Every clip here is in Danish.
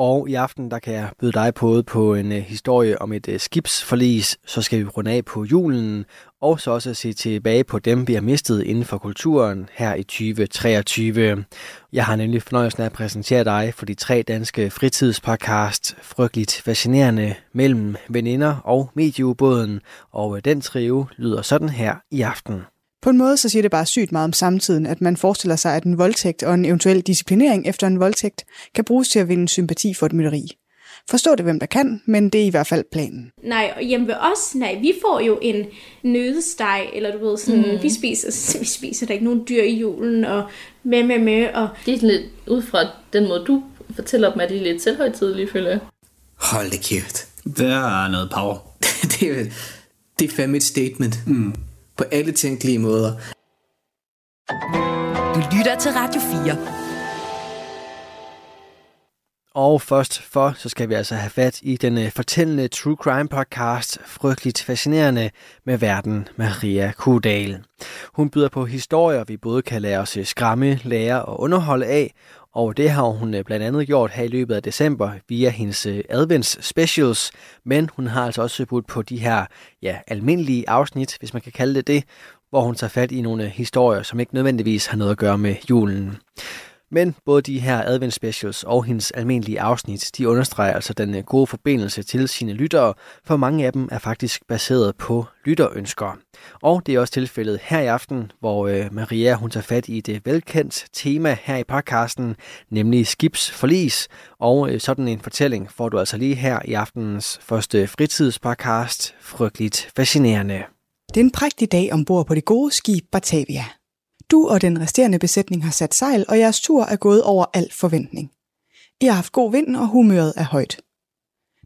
Og i aften der kan jeg byde dig på på en uh, historie om et uh, skibsforlis. Så skal vi runde af på julen, og så også se tilbage på dem, vi har mistet inden for kulturen her i 2023. Jeg har nemlig fornøjelsen af at præsentere dig for de tre danske fritidspodcast, frygteligt fascinerende mellem veninder og medieubåden, og uh, den trio lyder sådan her i aften. På en måde så siger det bare sygt meget om samtiden, at man forestiller sig, at en voldtægt og en eventuel disciplinering efter en voldtægt kan bruges til at vinde sympati for et mytteri. Forstå det, hvem der kan, men det er i hvert fald planen. Nej, og hjemme ved os, nej, vi får jo en nødesteg, eller du ved, sådan, mm. vi, spiser, vi spiser der ikke nogen dyr i julen, og med, med, med, og... Det er lidt ud fra den måde, du fortæller dem, at de er lidt selvhøjtidlige, føler jeg. Hold det kæft. Det er noget power. det, er, det er fandme et statement. Mm på alle tænkelige måder. Du lytter til Radio 4. Og først for, så skal vi altså have fat i den uh, fortællende True Crime podcast, Frygteligt Fascinerende med verden, Maria Kudal. Hun byder på historier, vi både kan lade os skræmme, lære og underholde af, og det har hun øh, blandt andet gjort her i løbet af december via hendes øh, advents specials, men hun har altså også budt på de her ja, almindelige afsnit, hvis man kan kalde det det, hvor hun tager fat i nogle øh, historier, som ikke nødvendigvis har noget at gøre med julen. Men både de her advent specials og hendes almindelige afsnit, de understreger altså den øh, gode forbindelse til sine lyttere, for mange af dem er faktisk baseret på lytterønsker. Og det er også tilfældet her i aften, hvor øh, Maria hun tager fat i det øh, velkendt tema her i podcasten, nemlig skibsforlis. Og øh, sådan en fortælling får du altså lige her i aftenens første fritidspodcast, Frygteligt Fascinerende. Det er en prægtig dag ombord på det gode skib Batavia. Du og den resterende besætning har sat sejl, og jeres tur er gået over al forventning. I har haft god vind, og humøret er højt.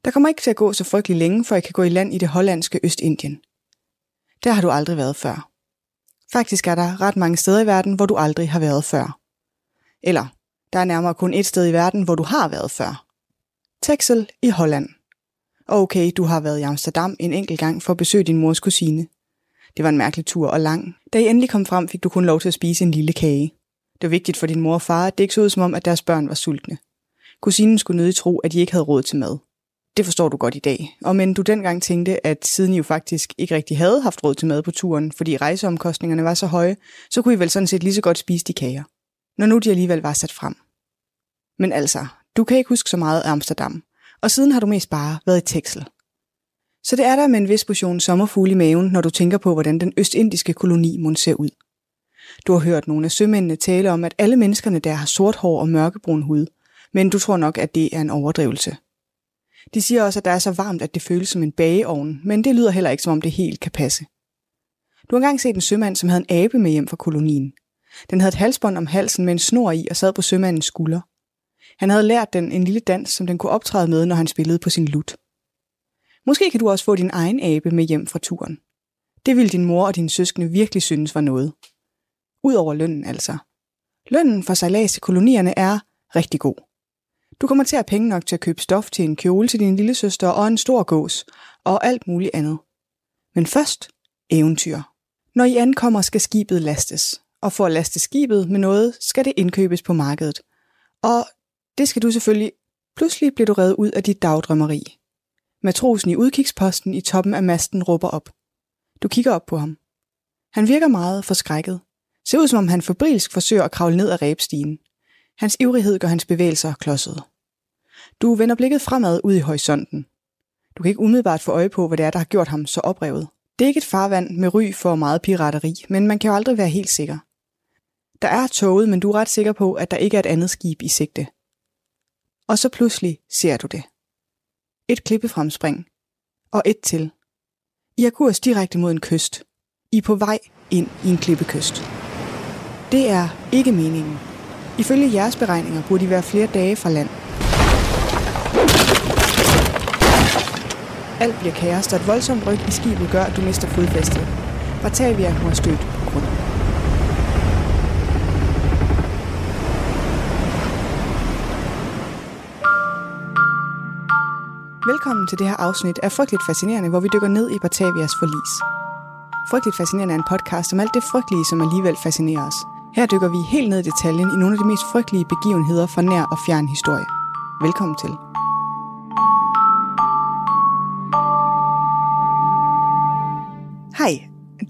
Der kommer ikke til at gå så frygtelig længe, før I kan gå i land i det hollandske Østindien. Der har du aldrig været før. Faktisk er der ret mange steder i verden, hvor du aldrig har været før. Eller, der er nærmere kun et sted i verden, hvor du har været før. Texel i Holland. Og okay, du har været i Amsterdam en enkelt gang for at besøge din mors kusine. Det var en mærkelig tur og lang. Da I endelig kom frem, fik du kun lov til at spise en lille kage. Det var vigtigt for din mor og far, at det ikke så ud som om, at deres børn var sultne. Kusinen skulle nødig tro, at de ikke havde råd til mad. Det forstår du godt i dag. Og men du dengang tænkte, at siden I jo faktisk ikke rigtig havde haft råd til mad på turen, fordi rejseomkostningerne var så høje, så kunne I vel sådan set lige så godt spise de kager. Når nu de alligevel var sat frem. Men altså, du kan ikke huske så meget af Amsterdam. Og siden har du mest bare været i Texel. Så det er der med en vis portion sommerfugl i maven, når du tænker på, hvordan den østindiske koloni må ser ud. Du har hørt nogle af sømændene tale om, at alle menneskerne der har sort hår og mørkebrun hud, men du tror nok, at det er en overdrivelse. De siger også, at der er så varmt, at det føles som en bageovn, men det lyder heller ikke, som om det helt kan passe. Du har engang set en sømand, som havde en abe med hjem fra kolonien. Den havde et halsbånd om halsen med en snor i og sad på sømandens skulder. Han havde lært den en lille dans, som den kunne optræde med, når han spillede på sin lut. Måske kan du også få din egen abe med hjem fra turen. Det ville din mor og dine søskende virkelig synes var noget. Udover lønnen altså. Lønnen for sejlads i kolonierne er rigtig god. Du kommer til at have penge nok til at købe stof til en kjole til din lille søster og en stor gås, og alt muligt andet. Men først eventyr. Når I ankommer, skal skibet lastes, og for at laste skibet med noget, skal det indkøbes på markedet. Og det skal du selvfølgelig. Pludselig bliver du reddet ud af dit dagdrømmeri. Matrosen i udkigsposten i toppen af masten råber op. Du kigger op på ham. Han virker meget forskrækket. Ser ud som om han febrilsk forsøger at kravle ned ad ræbstigen. Hans ivrighed gør hans bevægelser klodsede. Du vender blikket fremad ud i horisonten. Du kan ikke umiddelbart få øje på, hvad det er, der har gjort ham så oprevet. Det er ikke et farvand med ry for meget pirateri, men man kan jo aldrig være helt sikker. Der er toget, men du er ret sikker på, at der ikke er et andet skib i sigte. Og så pludselig ser du det et klippefremspring og et til. I har kurs direkte mod en kyst. I er på vej ind i en klippekyst. Det er ikke meningen. Ifølge jeres beregninger burde I være flere dage fra land. Alt bliver kaos, og et voldsomt ryg i skibet gør, at du mister fodfæstet. Batavia må have stødt på grund. Velkommen til det her afsnit af Frygteligt Fascinerende, hvor vi dykker ned i Batavias forlis. Frygteligt Fascinerende er en podcast om alt det frygtelige, som alligevel fascinerer os. Her dykker vi helt ned i detaljen i nogle af de mest frygtelige begivenheder fra nær og fjern historie. Velkommen til. Hej,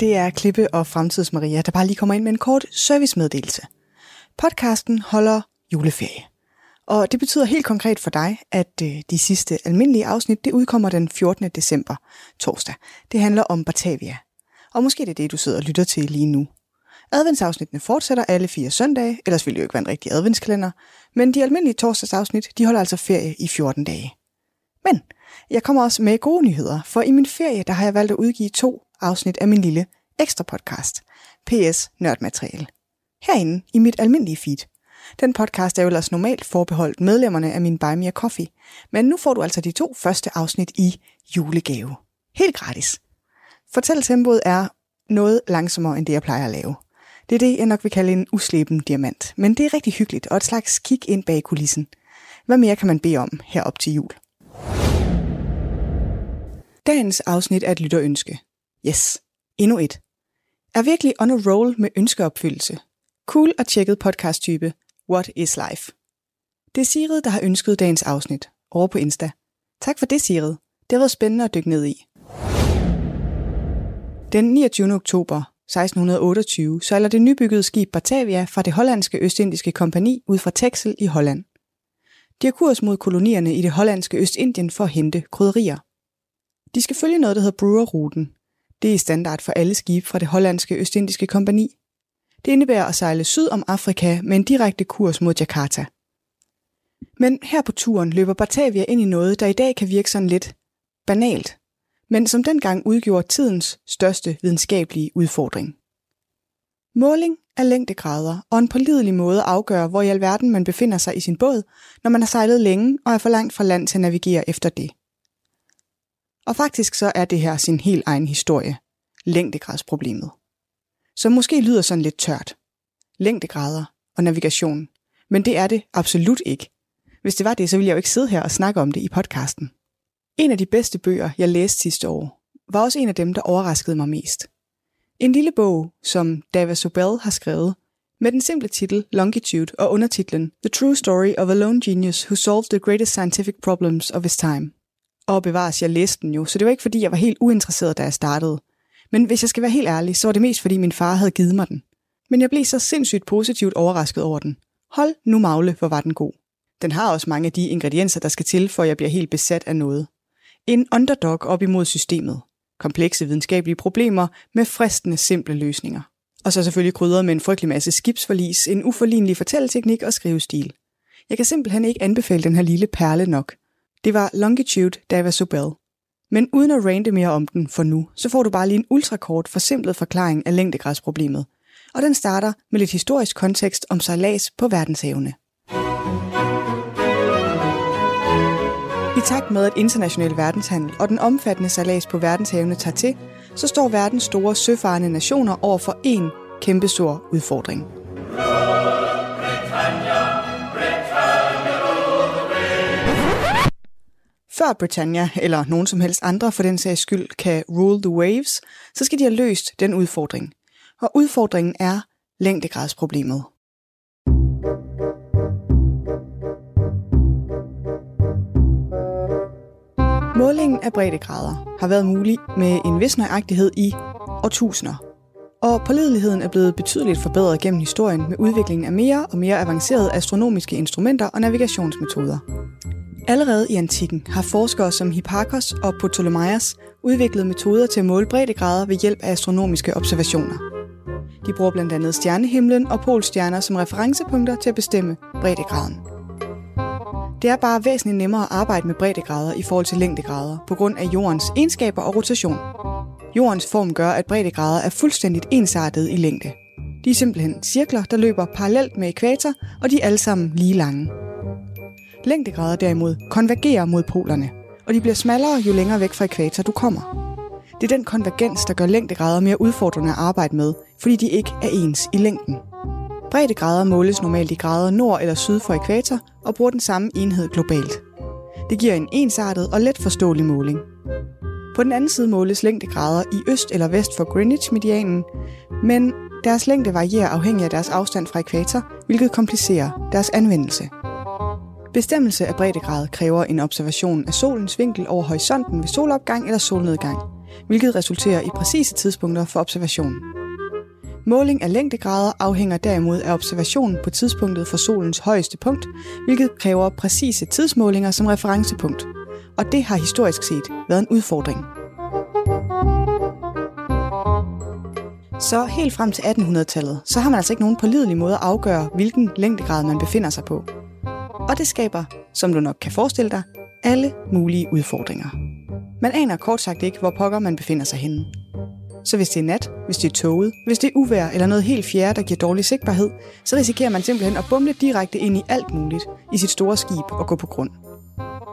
det er Klippe og Fremtids Maria, der bare lige kommer ind med en kort servicemeddelelse. Podcasten holder juleferie. Og det betyder helt konkret for dig, at øh, de sidste almindelige afsnit, det udkommer den 14. december, torsdag. Det handler om Batavia. Og måske det er det, du sidder og lytter til lige nu. Adventsafsnittene fortsætter alle fire søndage, ellers ville det jo ikke være en rigtig adventskalender, men de almindelige torsdagsafsnit, de holder altså ferie i 14 dage. Men jeg kommer også med gode nyheder, for i min ferie, der har jeg valgt at udgive to afsnit af min lille ekstra podcast, PS Nørdmateriale. Herinde i mit almindelige feed. Den podcast er jo ellers normalt forbeholdt medlemmerne af min Buy Me a Coffee, men nu får du altså de to første afsnit i julegave. Helt gratis. Fortælletempoet er noget langsommere end det, jeg plejer at lave. Det er det, jeg nok vil kalde en usleben diamant, men det er rigtig hyggeligt og et slags kig ind bag kulissen. Hvad mere kan man bede om herop til jul? Dagens afsnit er et lytterønske. Yes, endnu et. Er virkelig on a roll med ønskeopfyldelse. Cool og tjekket podcast-type. What is life? Det er Sigrid, der har ønsket dagens afsnit over på Insta. Tak for det, Sigrid. Det har været spændende at dykke ned i. Den 29. oktober 1628 sejler det nybyggede skib Batavia fra det hollandske østindiske kompani ud fra Texel i Holland. De har kurs mod kolonierne i det hollandske Østindien for at hente krydderier. De skal følge noget, der hedder Brewer-ruten. Det er standard for alle skibe fra det hollandske Østindiske kompani. Det indebærer at sejle syd om Afrika med en direkte kurs mod Jakarta. Men her på turen løber Batavia ind i noget, der i dag kan virke sådan lidt banalt, men som dengang udgjorde tidens største videnskabelige udfordring. Måling af længdegrader og en pålidelig måde afgør, hvor i alverden man befinder sig i sin båd, når man har sejlet længe og er for langt fra land til at navigere efter det. Og faktisk så er det her sin helt egen historie. Længdegradsproblemet. Som måske lyder sådan lidt tørt. Længdegrader og navigation. Men det er det absolut ikke. Hvis det var det, så ville jeg jo ikke sidde her og snakke om det i podcasten. En af de bedste bøger, jeg læste sidste år, var også en af dem, der overraskede mig mest. En lille bog, som David Sobel har skrevet, med den simple titel Longitude og undertitlen The True Story of a Lone Genius Who Solved the Greatest Scientific Problems of His Time. Og bevares, jeg læste den jo, så det var ikke fordi, jeg var helt uinteresseret, da jeg startede. Men hvis jeg skal være helt ærlig, så var det mest fordi min far havde givet mig den. Men jeg blev så sindssygt positivt overrasket over den. Hold nu magle, hvor var den god. Den har også mange af de ingredienser, der skal til, for at jeg bliver helt besat af noget. En underdog op imod systemet. Komplekse videnskabelige problemer med fristende simple løsninger. Og så selvfølgelig krydret med en frygtelig masse skibsforlis, en uforlignelig fortælleteknik og skrivestil. Jeg kan simpelthen ikke anbefale den her lille perle nok. Det var Longitude Dava Sobel. Men uden at rande mere om den for nu, så får du bare lige en ultrakort forsimplet forklaring af længdegræsproblemet. Og den starter med lidt historisk kontekst om sejlads på verdenshavene. I takt med, at international verdenshandel og den omfattende sejlads på verdenshavene tager til, så står verdens store søfarende nationer over for én kæmpestor udfordring. Før Britannia, eller nogen som helst andre for den sags skyld, kan rule the waves, så skal de have løst den udfordring. Og udfordringen er længdegradsproblemet. Målingen af breddegrader har været mulig med en vis nøjagtighed i årtusinder. Og pålideligheden er blevet betydeligt forbedret gennem historien med udviklingen af mere og mere avancerede astronomiske instrumenter og navigationsmetoder. Allerede i antikken har forskere som Hipparchos og Ptolemaios udviklet metoder til at måle breddegrader ved hjælp af astronomiske observationer. De bruger blandt andet stjernehimlen og polstjerner som referencepunkter til at bestemme breddegraden. Det er bare væsentligt nemmere at arbejde med breddegrader i forhold til længdegrader på grund af jordens egenskaber og rotation. Jordens form gør, at breddegrader er fuldstændigt ensartede i længde. De er simpelthen cirkler, der løber parallelt med ekvator, og de er alle sammen lige lange. Længdegrader derimod konvergerer mod polerne, og de bliver smallere, jo længere væk fra ekvator du kommer. Det er den konvergens, der gør længdegrader mere udfordrende at arbejde med, fordi de ikke er ens i længden. Breddegrader måles normalt i grader nord eller syd for ekvator og bruger den samme enhed globalt. Det giver en ensartet og let forståelig måling. På den anden side måles længdegrader i øst eller vest for Greenwich-medianen, men deres længde varierer afhængig af deres afstand fra ekvator, hvilket komplicerer deres anvendelse. Bestemmelse af breddegrad kræver en observation af solens vinkel over horisonten ved solopgang eller solnedgang, hvilket resulterer i præcise tidspunkter for observationen. Måling af længdegrader afhænger derimod af observationen på tidspunktet for solens højeste punkt, hvilket kræver præcise tidsmålinger som referencepunkt. Og det har historisk set været en udfordring. Så helt frem til 1800-tallet, så har man altså ikke nogen pålidelig måde at afgøre, hvilken længdegrad man befinder sig på. Og det skaber, som du nok kan forestille dig, alle mulige udfordringer. Man aner kort sagt ikke, hvor pokker man befinder sig henne. Så hvis det er nat, hvis det er toget, hvis det er uvær eller noget helt fjerde, der giver dårlig sigtbarhed, så risikerer man simpelthen at bumle direkte ind i alt muligt i sit store skib og gå på grund.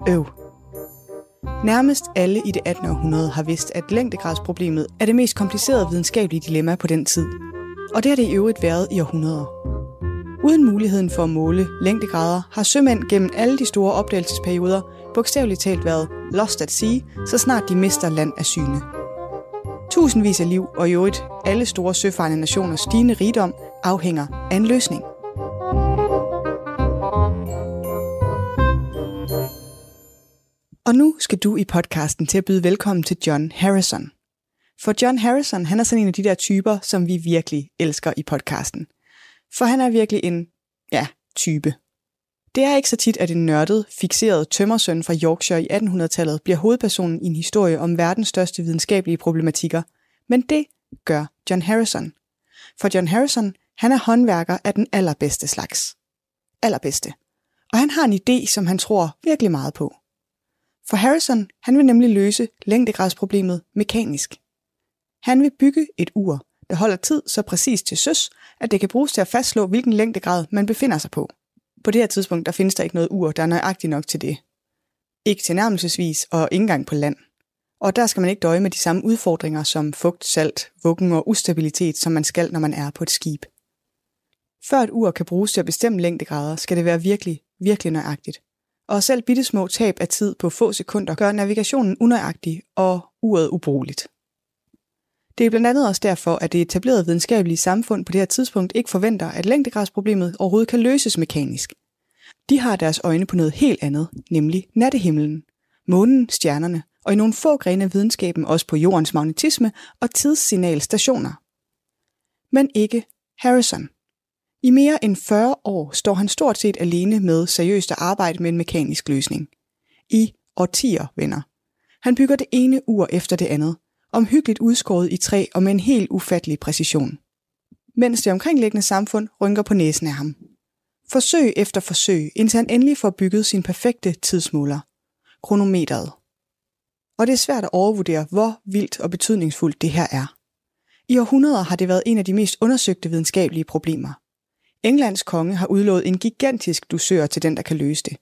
Øv. Nærmest alle i det 18. århundrede har vidst, at længdegradsproblemet er det mest komplicerede videnskabelige dilemma på den tid. Og det har det i øvrigt været i århundreder. Uden muligheden for at måle længdegrader har sømænd gennem alle de store opdagelsesperioder bogstaveligt talt været lost at sea, så snart de mister land af syne. Tusindvis af liv og i øvrigt alle store søfarende nationers stigende rigdom afhænger af en løsning. Og nu skal du i podcasten til at byde velkommen til John Harrison. For John Harrison, han er sådan en af de der typer, som vi virkelig elsker i podcasten. For han er virkelig en, ja, type. Det er ikke så tit, at en nørdet, fixeret tømmersøn fra Yorkshire i 1800-tallet bliver hovedpersonen i en historie om verdens største videnskabelige problematikker. Men det gør John Harrison. For John Harrison, han er håndværker af den allerbedste slags. Allerbedste. Og han har en idé, som han tror virkelig meget på. For Harrison, han vil nemlig løse længdegradsproblemet mekanisk. Han vil bygge et ur, der holder tid så præcis til søs, at det kan bruges til at fastslå, hvilken længdegrad man befinder sig på. På det her tidspunkt, der findes der ikke noget ur, der er nøjagtigt nok til det. Ikke tilnærmelsesvis og ikke engang på land. Og der skal man ikke døje med de samme udfordringer som fugt, salt, vuggen og ustabilitet, som man skal, når man er på et skib. Før et ur kan bruges til at bestemme længdegrader, skal det være virkelig, virkelig nøjagtigt. Og selv bittesmå tab af tid på få sekunder gør navigationen unøjagtig og uret ubrugeligt. Det er blandt andet også derfor, at det etablerede videnskabelige samfund på det her tidspunkt ikke forventer, at længdegradsproblemet overhovedet kan løses mekanisk. De har deres øjne på noget helt andet, nemlig nattehimlen, månen, stjernerne, og i nogle få grene af videnskaben også på jordens magnetisme og tidssignalstationer. Men ikke Harrison. I mere end 40 år står han stort set alene med seriøst at arbejde med en mekanisk løsning. I årtier, venner. Han bygger det ene ur efter det andet, omhyggeligt udskåret i træ og med en helt ufattelig præcision. Mens det omkringliggende samfund rynker på næsen af ham. Forsøg efter forsøg, indtil han endelig får bygget sin perfekte tidsmåler. Kronometeret. Og det er svært at overvurdere, hvor vildt og betydningsfuldt det her er. I århundreder har det været en af de mest undersøgte videnskabelige problemer. Englands konge har udlået en gigantisk dusør til den, der kan løse det.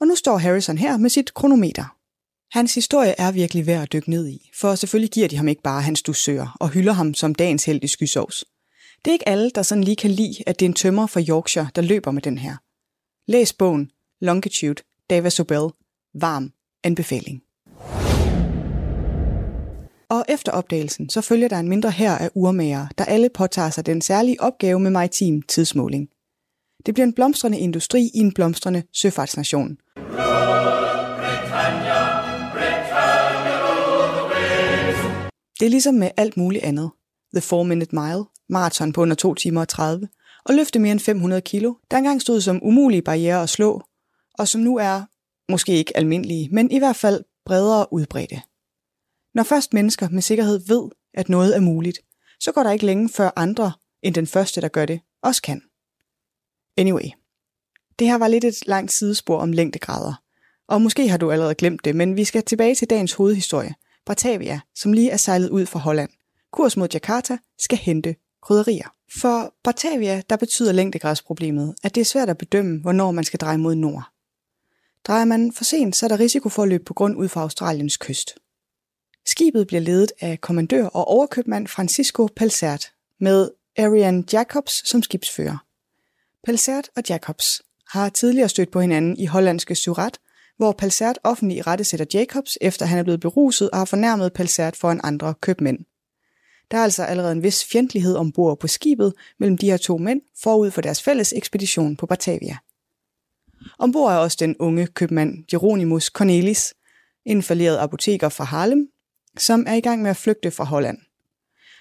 Og nu står Harrison her med sit kronometer. Hans historie er virkelig værd at dykke ned i, for selvfølgelig giver de ham ikke bare hans dusør og hylder ham som dagens held i skysovs. Det er ikke alle, der sådan lige kan lide, at det er en tømmer fra Yorkshire, der løber med den her. Læs bogen Longitude, David Sobel. Varm anbefaling. Og efter opdagelsen, så følger der en mindre her af urmager, der alle påtager sig den særlige opgave med maritim tidsmåling. Det bliver en blomstrende industri i en blomstrende søfartsnation. Det er ligesom med alt muligt andet. The 4 Minute Mile, maraton på under 2 timer og 30, og løfte mere end 500 kilo, der engang stod som umulige barriere at slå, og som nu er måske ikke almindelige, men i hvert fald bredere udbredte. Når først mennesker med sikkerhed ved, at noget er muligt, så går der ikke længe før andre end den første, der gør det, også kan. Anyway, det her var lidt et langt sidespor om længdegrader. Og måske har du allerede glemt det, men vi skal tilbage til dagens hovedhistorie, Batavia, som lige er sejlet ud fra Holland. Kurs mod Jakarta skal hente krydderier. For Batavia, der betyder længdegradsproblemet, at det er svært at bedømme, hvornår man skal dreje mod nord. Drejer man for sent, så er der risiko for at løbe på grund ud fra Australiens kyst. Skibet bliver ledet af kommandør og overkøbmand Francisco Palsert, med Arian Jacobs som skibsfører. Palsert og Jacobs har tidligere stødt på hinanden i hollandske Surat, hvor Palsert offentligt rettesætter Jacobs, efter han er blevet beruset og har fornærmet Palsert foran andre købmænd. Der er altså allerede en vis fjendtlighed ombord på skibet mellem de her to mænd forud for deres fælles ekspedition på Batavia. Ombord er også den unge købmand Jeronimus Cornelis, en falderet apoteker fra Harlem, som er i gang med at flygte fra Holland.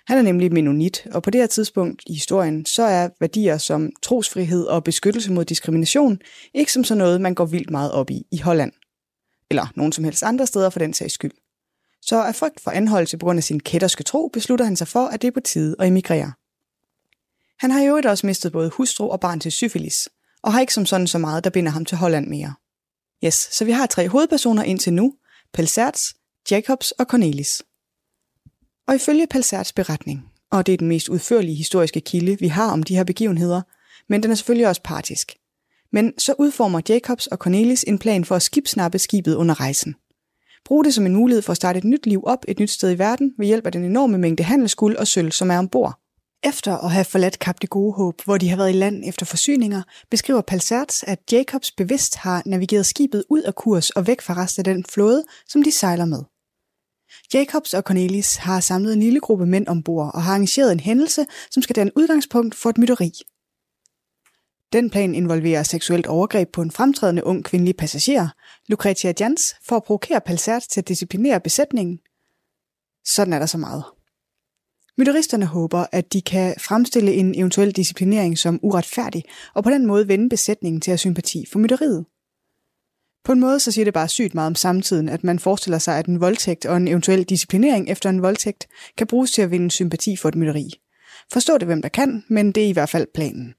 Han er nemlig menonit, og på det her tidspunkt i historien, så er værdier som trosfrihed og beskyttelse mod diskrimination ikke som sådan noget, man går vildt meget op i i Holland. Eller nogen som helst andre steder for den sags skyld. Så af frygt for anholdelse på grund af sin kætterske tro, beslutter han sig for, at det er på tide at emigrere. Han har i øvrigt også mistet både hustru og barn til syfilis, og har ikke som sådan så meget, der binder ham til Holland mere. Yes, så vi har tre hovedpersoner indtil nu, Pelserts, Jacobs og Cornelis. Og ifølge Palserts beretning, og det er den mest udførlige historiske kilde, vi har om de her begivenheder, men den er selvfølgelig også partisk. Men så udformer Jacobs og Cornelis en plan for at skibsnappe skibet under rejsen. Brug det som en mulighed for at starte et nyt liv op et nyt sted i verden ved hjælp af den enorme mængde handelsguld og sølv, som er ombord. Efter at have forladt Kap det Gode Håb, hvor de har været i land efter forsyninger, beskriver Palserts, at Jacobs bevidst har navigeret skibet ud af kurs og væk fra resten af den flåde, som de sejler med. Jacobs og Cornelis har samlet en lille gruppe mænd ombord og har arrangeret en hændelse, som skal danne udgangspunkt for et mytteri. Den plan involverer seksuelt overgreb på en fremtrædende ung kvindelig passager, Lucretia Jans, for at provokere Palsert til at disciplinere besætningen. Sådan er der så meget. Mytteristerne håber, at de kan fremstille en eventuel disciplinering som uretfærdig, og på den måde vende besætningen til at sympati for mytteriet. På en måde så siger det bare sygt meget om samtiden, at man forestiller sig, at en voldtægt og en eventuel disciplinering efter en voldtægt kan bruges til at vinde sympati for et mytteri. Forstå det, hvem der kan, men det er i hvert fald planen.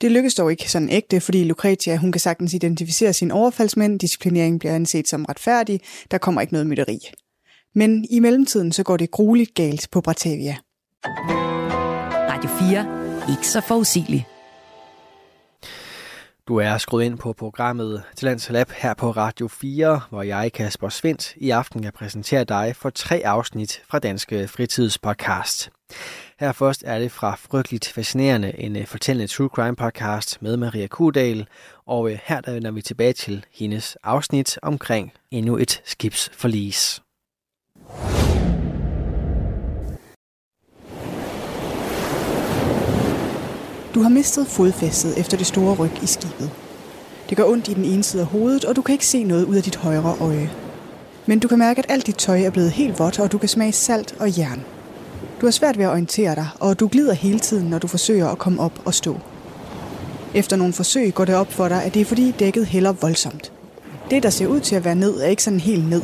Det lykkes dog ikke sådan ægte, fordi Lucretia hun kan sagtens identificere sine overfaldsmænd, disciplineringen bliver anset som retfærdig, der kommer ikke noget mytteri. Men i mellemtiden så går det grueligt galt på Batavia. Radio 4. Ikke så forudsigeligt. Du er skruet ind på programmet Talents Lab her på Radio 4, hvor jeg, Kasper Svendt, i aften kan præsentere dig for tre afsnit fra Danske Fritidspodcast. Her først er det fra Frygteligt Fascinerende, en øh, fortællende true crime podcast med Maria Kudal, og øh, her der vender vi tilbage til hendes afsnit omkring endnu et skibsforlis. Du har mistet fodfæstet efter det store ryg i skibet. Det gør ondt i den ene side af hovedet, og du kan ikke se noget ud af dit højre øje. Men du kan mærke, at alt dit tøj er blevet helt vådt, og du kan smage salt og jern. Du har svært ved at orientere dig, og du glider hele tiden, når du forsøger at komme op og stå. Efter nogle forsøg går det op for dig, at det er fordi dækket hælder voldsomt. Det, der ser ud til at være ned, er ikke sådan helt ned.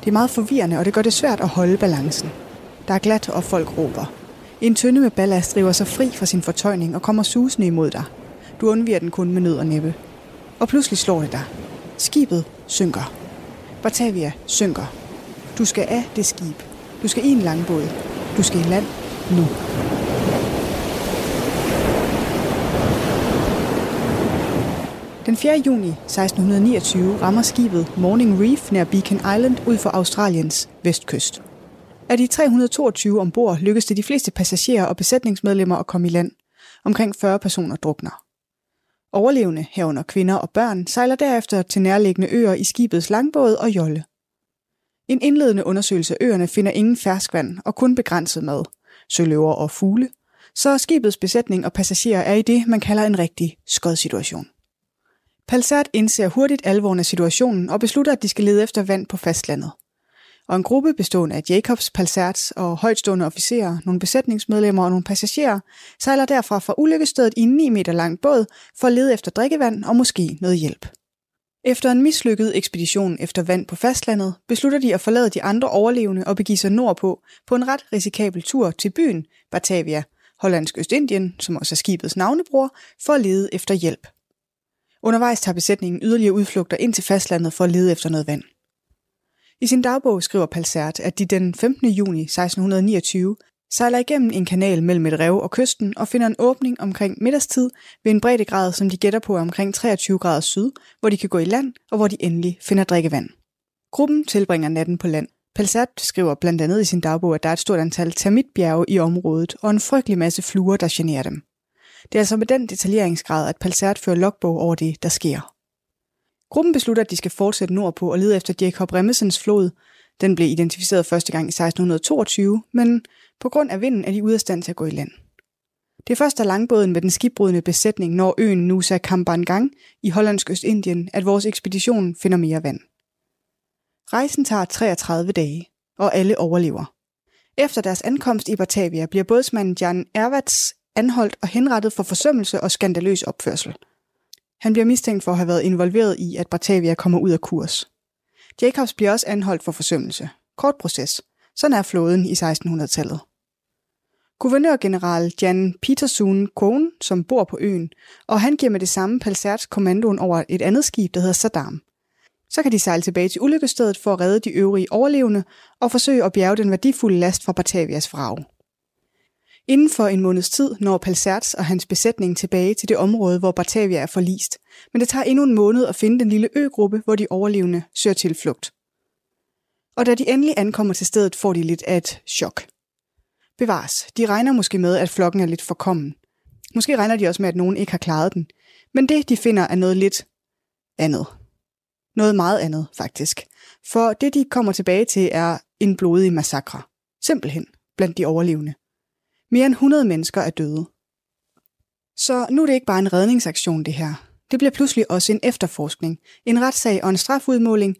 Det er meget forvirrende, og det gør det svært at holde balancen. Der er glat, og folk råber. En tynde med ballast driver sig fri fra sin fortøjning og kommer susende imod dig. Du undviger den kun med nød og næppe. Og pludselig slår det dig. Skibet synker. Batavia synker. Du skal af det skib. Du skal i en langbåd. Du skal i land nu. Den 4. juni 1629 rammer skibet Morning Reef nær Beacon Island ud for Australiens vestkyst. Af de 322 ombord lykkedes det de fleste passagerer og besætningsmedlemmer at komme i land. Omkring 40 personer drukner. Overlevende, herunder kvinder og børn, sejler derefter til nærliggende øer i skibets langbåd og jolle. En indledende undersøgelse af øerne finder ingen ferskvand og kun begrænset mad, søløver og fugle, så skibets besætning og passagerer er i det, man kalder en rigtig skodsituation. Palsat indser hurtigt alvoren af situationen og beslutter, at de skal lede efter vand på fastlandet. Og en gruppe bestående af Jacobs, Palserts og højtstående officerer, nogle besætningsmedlemmer og nogle passagerer, sejler derfra fra ulykkestedet i en 9 meter lang båd for at lede efter drikkevand og måske noget hjælp. Efter en mislykket ekspedition efter vand på fastlandet, beslutter de at forlade de andre overlevende og begive sig nordpå på en ret risikabel tur til byen Batavia, Hollandsk Østindien, som også er skibets navnebror, for at lede efter hjælp. Undervejs tager besætningen yderligere udflugter ind til fastlandet for at lede efter noget vand. I sin dagbog skriver Palsert, at de den 15. juni 1629 sejler igennem en kanal mellem et rev og kysten og finder en åbning omkring middagstid ved en breddegrad, som de gætter på omkring 23 grader syd, hvor de kan gå i land og hvor de endelig finder drikkevand. Gruppen tilbringer natten på land. Palsat skriver blandt andet i sin dagbog, at der er et stort antal termitbjerge i området og en frygtelig masse fluer, der generer dem. Det er altså med den detaljeringsgrad, at Palsat fører logbog over det, der sker. Gruppen beslutter, at de skal fortsætte nordpå og lede efter Jacob Remmesens flod. Den blev identificeret første gang i 1622, men på grund af vinden er de ude af stand til at gå i land. Det er først da langbåden med den skibbrudende besætning når øen Nusa Kambangang i Hollandsk Østindien, at vores ekspedition finder mere vand. Rejsen tager 33 dage, og alle overlever. Efter deres ankomst i Batavia bliver bådsmanden Jan Ervats anholdt og henrettet for forsømmelse og skandaløs opførsel. Han bliver mistænkt for at have været involveret i, at Batavia kommer ud af kurs. Jacobs bliver også anholdt for forsømmelse. Kort proces. Sådan er flåden i 1600-tallet. Guvernørgeneral Jan Petersun Kohn, som bor på øen, og han giver med det samme Palsert kommandoen over et andet skib, der hedder Saddam. Så kan de sejle tilbage til ulykkestedet for at redde de øvrige overlevende og forsøge at bjerge den værdifulde last fra Batavias vrag. Inden for en måneds tid når Palserts og hans besætning tilbage til det område, hvor Batavia er forlist, men det tager endnu en måned at finde den lille øgruppe, hvor de overlevende søger tilflugt. Og da de endelig ankommer til stedet, får de lidt af et chok. Bevares, de regner måske med, at flokken er lidt forkommen. Måske regner de også med, at nogen ikke har klaret den. Men det, de finder, er noget lidt andet. Noget meget andet, faktisk. For det, de kommer tilbage til, er en blodig massakre. Simpelthen, blandt de overlevende. Mere end 100 mennesker er døde. Så nu er det ikke bare en redningsaktion, det her. Det bliver pludselig også en efterforskning, en retssag og en strafudmåling,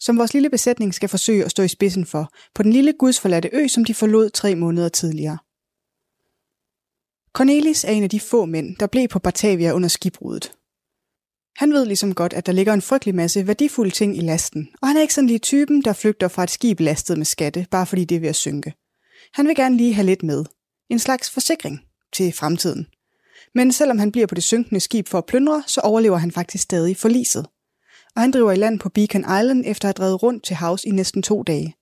som vores lille besætning skal forsøge at stå i spidsen for, på den lille gudsforladte ø, som de forlod tre måneder tidligere. Cornelis er en af de få mænd, der blev på Batavia under skibbruddet. Han ved ligesom godt, at der ligger en frygtelig masse værdifulde ting i lasten, og han er ikke sådan lige typen, der flygter fra et skib lastet med skatte, bare fordi det er ved at synke. Han vil gerne lige have lidt med. En slags forsikring til fremtiden. Men selvom han bliver på det synkende skib for at plyndre, så overlever han faktisk stadig forliset og han driver i land på Beacon Island efter at have drevet rundt til havs i næsten to dage.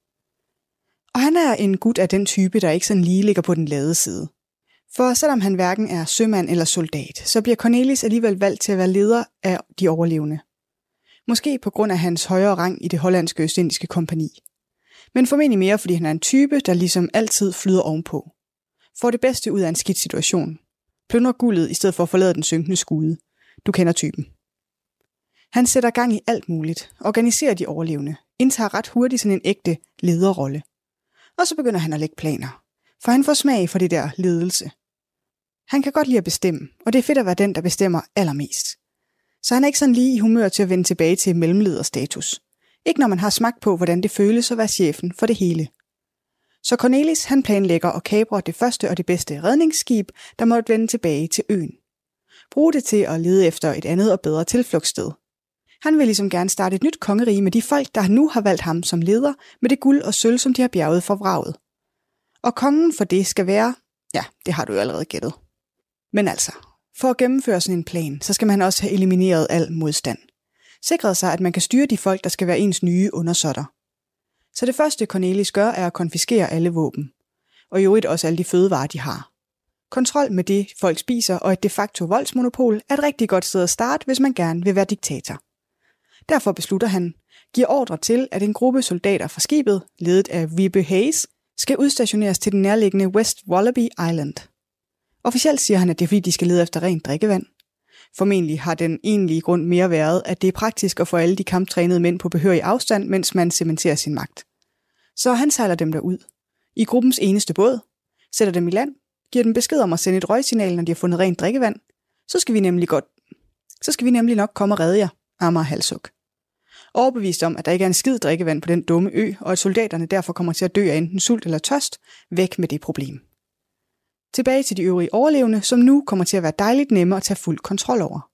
Og han er en gut af den type, der ikke sådan lige ligger på den lade side. For selvom han hverken er sømand eller soldat, så bliver Cornelis alligevel valgt til at være leder af de overlevende. Måske på grund af hans højere rang i det hollandske østindiske kompani. Men formentlig mere, fordi han er en type, der ligesom altid flyder ovenpå. Får det bedste ud af en skidt situation. Plønder guldet i stedet for at forlade den synkende skude. Du kender typen. Han sætter gang i alt muligt, organiserer de overlevende, indtager ret hurtigt sådan en ægte lederrolle. Og så begynder han at lægge planer, for han får smag for det der ledelse. Han kan godt lide at bestemme, og det er fedt at være den, der bestemmer allermest. Så han er ikke sådan lige i humør til at vende tilbage til mellemlederstatus. Ikke når man har smagt på, hvordan det føles at være chefen for det hele. Så Cornelis han planlægger at kapre det første og det bedste redningsskib, der måtte vende tilbage til øen. Brug det til at lede efter et andet og bedre tilflugtssted, han vil ligesom gerne starte et nyt kongerige med de folk, der nu har valgt ham som leder, med det guld og sølv, som de har bjerget for vraget. Og kongen for det skal være, ja, det har du jo allerede gættet. Men altså, for at gennemføre sådan en plan, så skal man også have elimineret al modstand. Sikret sig, at man kan styre de folk, der skal være ens nye undersåtter. Så det første Cornelis gør, er at konfiskere alle våben. Og i øvrigt også alle de fødevarer, de har. Kontrol med det, folk spiser, og et de facto voldsmonopol er et rigtig godt sted at starte, hvis man gerne vil være diktator. Derfor beslutter han, giver ordre til, at en gruppe soldater fra skibet, ledet af Vibe Hayes, skal udstationeres til den nærliggende West Wallaby Island. Officielt siger han, at det er fordi, de skal lede efter rent drikkevand. Formentlig har den egentlige grund mere været, at det er praktisk at få alle de kamptrænede mænd på behørig afstand, mens man cementerer sin magt. Så han sejler dem derud. I gruppens eneste båd, sætter dem i land, giver dem besked om at sende et røgsignal, når de har fundet rent drikkevand. Så skal vi nemlig godt, så skal vi nemlig nok komme og redde jer, Amager Halsuk overbevist om, at der ikke er en skid drikkevand på den dumme ø, og at soldaterne derfor kommer til at dø af enten sult eller tørst, væk med det problem. Tilbage til de øvrige overlevende, som nu kommer til at være dejligt nemme at tage fuld kontrol over.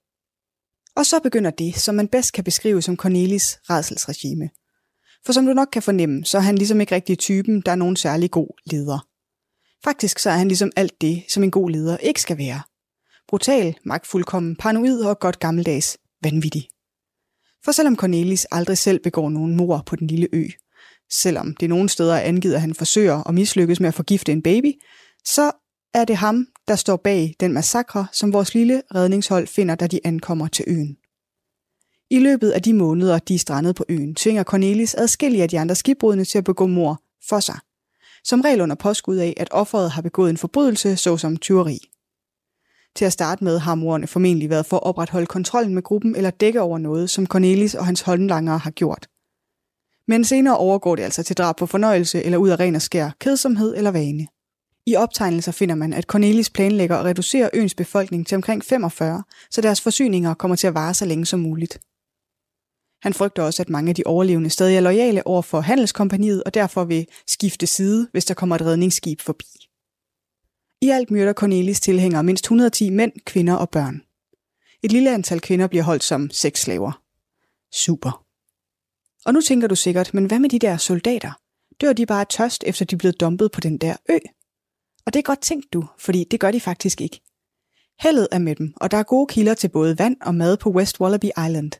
Og så begynder det, som man bedst kan beskrive som Cornelis redselsregime. For som du nok kan fornemme, så er han ligesom ikke rigtig typen, der er nogen særlig god leder. Faktisk så er han ligesom alt det, som en god leder ikke skal være. Brutal, magtfuldkommen, paranoid og godt gammeldags vanvittig. For selvom Cornelis aldrig selv begår nogen mor på den lille ø, selvom det nogle steder er angivet, at han forsøger og mislykkes med at forgifte en baby, så er det ham, der står bag den massakre, som vores lille redningshold finder, da de ankommer til øen. I løbet af de måneder, de er strandet på øen, tvinger Cornelis adskillige af de andre skibbrudne til at begå mor for sig. Som regel under påskud af, at offeret har begået en forbrydelse, såsom tyveri. Til at starte med har morerne formentlig været for at opretholde kontrollen med gruppen eller dække over noget, som Cornelis og hans håndlangere har gjort. Men senere overgår det altså til drab på fornøjelse eller ud af ren og skær kedsomhed eller vane. I optegnelser finder man, at Cornelis planlægger at reducere øens befolkning til omkring 45, så deres forsyninger kommer til at vare så længe som muligt. Han frygter også, at mange af de overlevende stadig er lojale over for handelskompaniet og derfor vil skifte side, hvis der kommer et redningsskib forbi. I alt myrder Cornelis tilhængere mindst 110 mænd, kvinder og børn. Et lille antal kvinder bliver holdt som sexslaver. Super. Og nu tænker du sikkert, men hvad med de der soldater? Dør de bare tørst, efter de er blevet dumpet på den der ø? Og det er godt tænkt du, fordi det gør de faktisk ikke. Heldet er med dem, og der er gode kilder til både vand og mad på West Wallaby Island.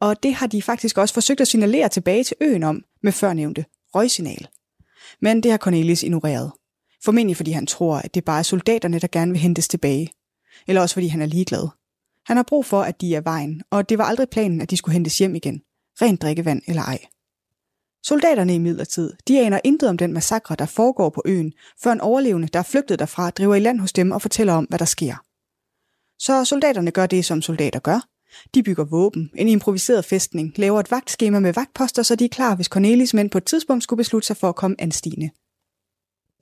Og det har de faktisk også forsøgt at signalere tilbage til øen om med førnævnte røgsignal. Men det har Cornelius ignoreret. Formentlig fordi han tror, at det bare er soldaterne, der gerne vil hentes tilbage. Eller også fordi han er ligeglad. Han har brug for, at de er vejen, og det var aldrig planen, at de skulle hentes hjem igen. Rent drikkevand eller ej. Soldaterne i midlertid, de aner intet om den massakre, der foregår på øen, før en overlevende, der er flygtet derfra, driver i land hos dem og fortæller om, hvad der sker. Så soldaterne gør det, som soldater gør. De bygger våben, en improviseret fæstning, laver et vagtskema med vagtposter, så de er klar, hvis Cornelis mænd på et tidspunkt skulle beslutte sig for at komme anstigende.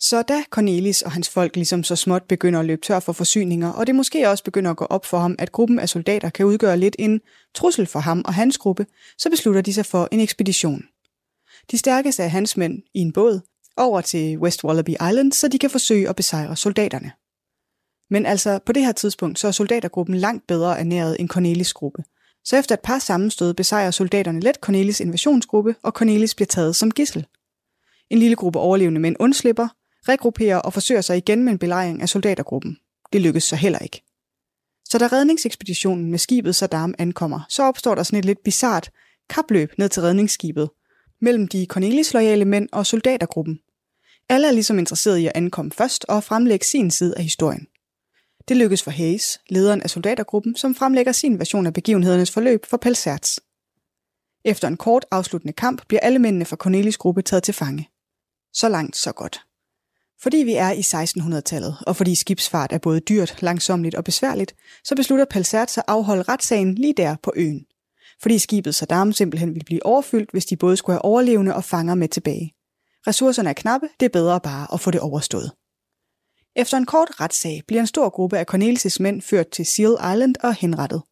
Så da Cornelis og hans folk ligesom så småt begynder at løbe tør for forsyninger, og det måske også begynder at gå op for ham, at gruppen af soldater kan udgøre lidt en trussel for ham og hans gruppe, så beslutter de sig for en ekspedition. De stærkeste af hans mænd i en båd over til West Wallaby Island, så de kan forsøge at besejre soldaterne. Men altså, på det her tidspunkt, så er soldatergruppen langt bedre ernæret end Cornelis gruppe. Så efter et par sammenstød besejrer soldaterne let Cornelis invasionsgruppe, og Cornelis bliver taget som gissel. En lille gruppe overlevende mænd undslipper, regrupperer og forsøger sig igen med en belejring af soldatergruppen. Det lykkes så heller ikke. Så da redningsekspeditionen med skibet Saddam ankommer, så opstår der sådan et lidt bizart kapløb ned til redningsskibet mellem de Cornelis-loyale mænd og soldatergruppen. Alle er ligesom interesseret i at ankomme først og fremlægge sin side af historien. Det lykkes for Hayes, lederen af soldatergruppen, som fremlægger sin version af begivenhedernes forløb for Pelserts. Efter en kort afsluttende kamp bliver alle mændene fra Cornelis gruppe taget til fange. Så langt, så godt. Fordi vi er i 1600-tallet, og fordi skibsfart er både dyrt, langsomligt og besværligt, så beslutter Pelserts at afholde retssagen lige der på øen. Fordi skibet Saddam simpelthen ville blive overfyldt, hvis de både skulle have overlevende og fanger med tilbage. Ressourcerne er knappe, det er bedre bare at få det overstået. Efter en kort retssag bliver en stor gruppe af Cornelis' mænd ført til Seal Island og henrettet.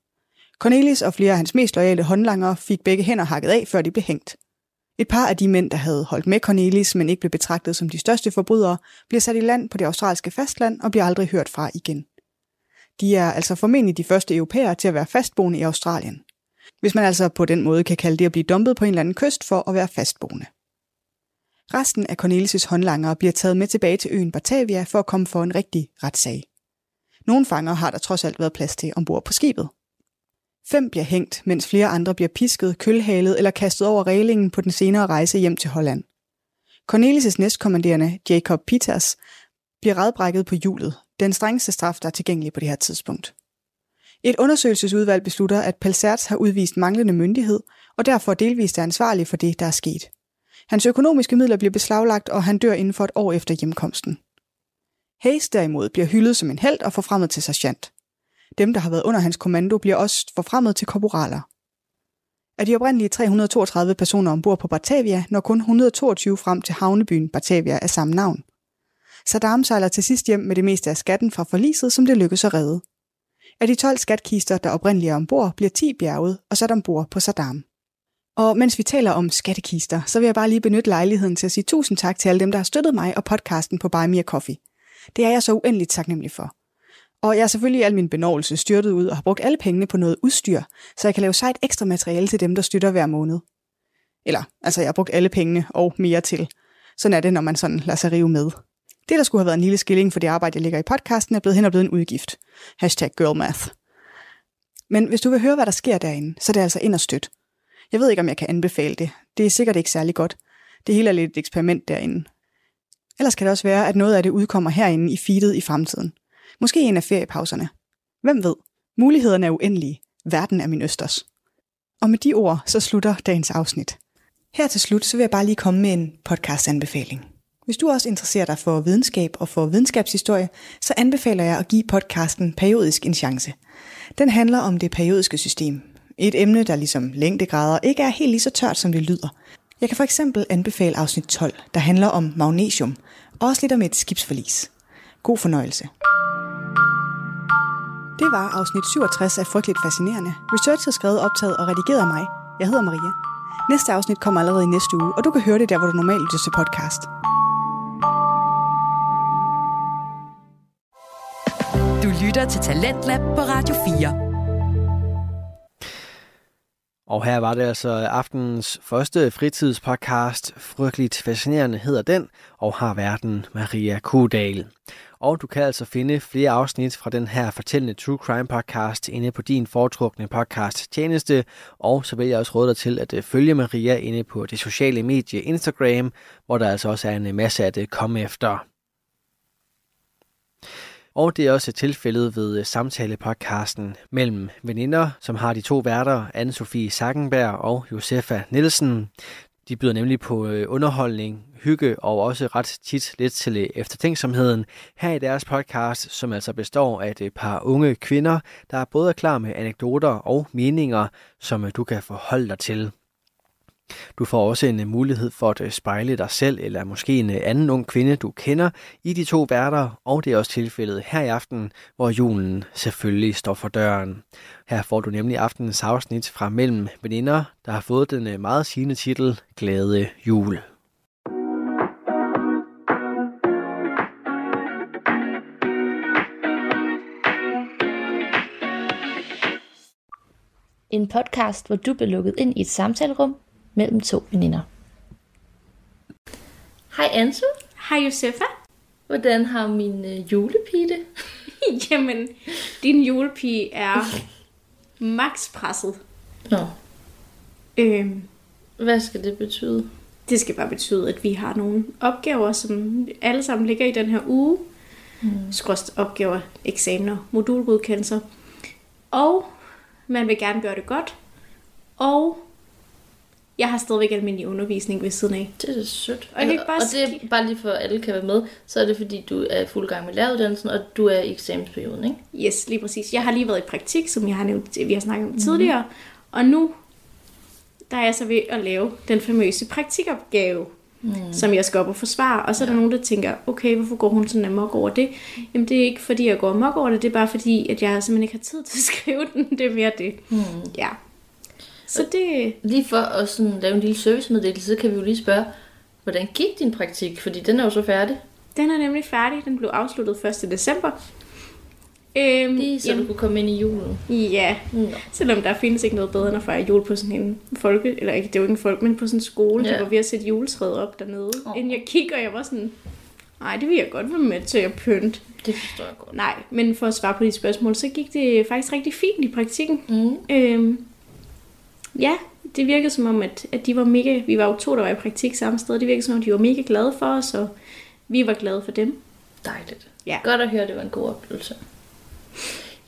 Cornelis og flere af hans mest loyale håndlangere fik begge hænder hakket af, før de blev hængt. Et par af de mænd, der havde holdt med Cornelis, men ikke blev betragtet som de største forbrydere, bliver sat i land på det australske fastland og bliver aldrig hørt fra igen. De er altså formentlig de første europæere til at være fastboende i Australien. Hvis man altså på den måde kan kalde det at blive dumpet på en eller anden kyst for at være fastboende. Resten af Cornelis' håndlangere bliver taget med tilbage til øen Batavia for at komme for en rigtig retssag. Nogle fanger har der trods alt været plads til ombord på skibet. Fem bliver hængt, mens flere andre bliver pisket, kølhalet eller kastet over reglingen på den senere rejse hjem til Holland. Cornelis' næstkommanderende, Jacob Peters, bliver redbrækket på hjulet, den strengeste straf, der er tilgængelig på det her tidspunkt. Et undersøgelsesudvalg beslutter, at Pelserts har udvist manglende myndighed, og derfor delvist er ansvarlig for det, der er sket. Hans økonomiske midler bliver beslaglagt, og han dør inden for et år efter hjemkomsten. Hayes derimod bliver hyldet som en held og forfremmet til sergeant. Dem, der har været under hans kommando, bliver også forfremmet til korporaler. Af de oprindelige 332 personer ombord på Batavia når kun 122 frem til havnebyen Batavia af samme navn. Saddam sejler til sidst hjem med det meste af skatten fra forliset, som det lykkedes at redde. Af de 12 skatkister, der oprindeligt er ombord, bliver 10 bjerget og sat ombord på Saddam. Og mens vi taler om skattekister, så vil jeg bare lige benytte lejligheden til at sige tusind tak til alle dem, der har støttet mig og podcasten på Buy Me Coffee. Det er jeg så uendeligt taknemmelig for. Og jeg er selvfølgelig al min benovelse styrtet ud og har brugt alle pengene på noget udstyr, så jeg kan lave sejt ekstra materiale til dem, der støtter hver måned. Eller, altså jeg har brugt alle pengene og mere til. Sådan er det, når man sådan lader sig rive med. Det, der skulle have været en lille skilling for det arbejde, jeg ligger i podcasten, er blevet hen og blevet en udgift. Hashtag girlmath. Men hvis du vil høre, hvad der sker derinde, så er det altså ind og støt. Jeg ved ikke, om jeg kan anbefale det. Det er sikkert ikke særlig godt. Det hele er lidt et eksperiment derinde. Ellers kan det også være, at noget af det udkommer herinde i feedet i fremtiden. Måske en af feriepauserne. Hvem ved? Mulighederne er uendelige. Verden er min østers. Og med de ord, så slutter dagens afsnit. Her til slut, så vil jeg bare lige komme med en podcast-anbefaling. Hvis du også interesserer dig for videnskab og for videnskabshistorie, så anbefaler jeg at give podcasten Periodisk en chance. Den handler om det periodiske system. Et emne, der ligesom længdegrader ikke er helt lige så tørt, som det lyder. Jeg kan for eksempel anbefale afsnit 12, der handler om magnesium, og også lidt om et skibsforlis. God fornøjelse. Det var afsnit 67 af Frygteligt Fascinerende. Research er skrevet, optaget og redigeret af mig. Jeg hedder Maria. Næste afsnit kommer allerede i næste uge, og du kan høre det der, hvor du normalt lytter til podcast. Lytter til Talentlab på Radio 4. Og her var det altså aftenens første fritidspodcast. Frygteligt fascinerende hedder den, og har verden Maria Kudal. Og du kan altså finde flere afsnit fra den her fortællende True Crime podcast inde på din foretrukne podcast tjeneste. Og så vil jeg også råde dig til at øh, følge Maria inde på det sociale medie Instagram, hvor der altså også er en masse at øh, komme efter. Og det er også tilfældet ved øh, samtalepodcasten mellem veninder, som har de to værter, Anne-Sophie Sackenberg og Josefa Nielsen. De byder nemlig på øh, underholdning, hygge og også ret tit lidt til øh, eftertænksomheden her i deres podcast, som altså består af et par unge kvinder, der er både klar med anekdoter og meninger, som du kan forholde dig til. Du får også en øh, mulighed for at øh, spejle dig selv, eller måske en øh, anden ung kvinde, du kender, i de to værter, og det er også tilfældet her i aften, hvor julen selvfølgelig står for døren. Her får du nemlig aftenens afsnit fra Mellem Veninder, der har fået den meget sigende titel Glade Jul. En podcast, hvor du bliver lukket ind i et samtalerum mellem to veninder. Hej Ansu. Hej Josefa. Hvordan har min øh, julepige det? Jamen, din julepige er max presset. Nå, Øhm, hvad skal det betyde? det skal bare betyde, at vi har nogle opgaver, som alle sammen ligger i den her uge. Mm. Skråst opgaver, eksamener, modulgodkendelser. Og man vil gerne gøre det godt. Og jeg har stadigvæk almindelig undervisning ved siden af. Det er sødt. Og jeg kan bare og det er bare lige for, at alle kan være med, så er det fordi, du er fuld gang med læreruddannelsen, og du er i eksamensperioden, ikke? Yes, lige præcis. Jeg har lige været i praktik, som jeg har nævnt, vi har snakket om tidligere. Og nu der er jeg så ved at lave den famøse praktikopgave, mm. som jeg skal op og forsvare. Og så er der nogen, der tænker, okay, hvorfor går hun sådan amok over det? Jamen det er ikke fordi, jeg går amok over det, det er bare fordi, at jeg simpelthen ikke har tid til at skrive den. Det er mere det. Mm. Ja. Så det... Lige for at sådan lave en lille servicemeddelelse, så kan vi jo lige spørge, hvordan gik din praktik? Fordi den er jo så færdig. Den er nemlig færdig. Den blev afsluttet 1. december. Øhm, Lige så du kunne komme ind i julen. Ja, Nå. selvom der findes ikke noget bedre end at fejre jul på sådan en folke, eller ikke, det er jo ikke en folk, men på sådan en skole, ja. der var ved at sætte juletræet op dernede. Oh. Inden jeg kigger, og jeg var sådan, nej, det vil jeg godt være med til at pynte. Det forstår jeg godt. Nej, men for at svare på de spørgsmål, så gik det faktisk rigtig fint i praktikken. Mm. Øhm, ja, det virkede som om, at, at de var mega, vi var jo to, der var i praktik samme sted, det virkede som om, de var mega glade for os, og vi var glade for dem. Dejligt. Ja. Godt at høre, det var en god oplevelse.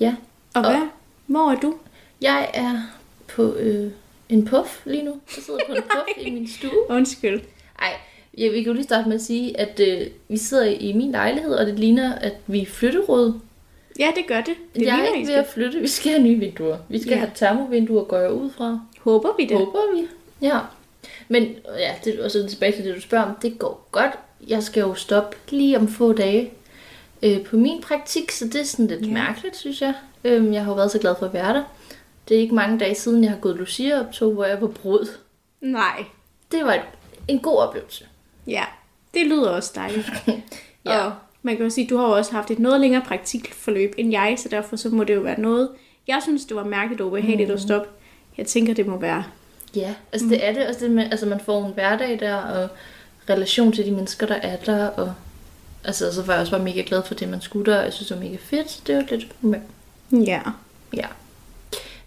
Ja, Og Og- hvad? Hvor er du? jeg er på øh, en puff lige nu. Jeg sidder på en puff i min stue. Undskyld. Ej, ja, vi kan jo lige starte med at sige, at øh, vi sidder i min lejlighed, og det ligner, at vi er flytteråd. Ja, det gør det. det jeg er ligner, I ikke ved at flytte. Vi skal have nye vinduer. Vi skal ja. have termovinduer, går jeg ud fra. Håber vi det. Håber vi. Ja. Men ja, det, og så tilbage til det, du spørger om. Det går godt. Jeg skal jo stoppe lige om få dage øh, på min praktik, så det er sådan lidt ja. mærkeligt, synes jeg. Øhm, jeg har jo været så glad for at være der. Det er ikke mange dage siden, jeg har gået Lucia-optog, hvor jeg var brud. Nej. Det var en god oplevelse. Ja, det lyder også dejligt. Ja. Og man kan jo sige, at du har jo også haft et noget længere praktikforløb end jeg, så derfor så må det jo være noget. Jeg synes, det var mærkeligt og ubehageligt Mm. at stoppe. Jeg tænker, det må være. Ja, altså det er det også det med, altså man får en hverdag der, og relation til de mennesker, der er der, og altså så var jeg også bare mega glad for det, man skulle der, og jeg synes, det var mega fedt. Det var lidt, Ja. ja.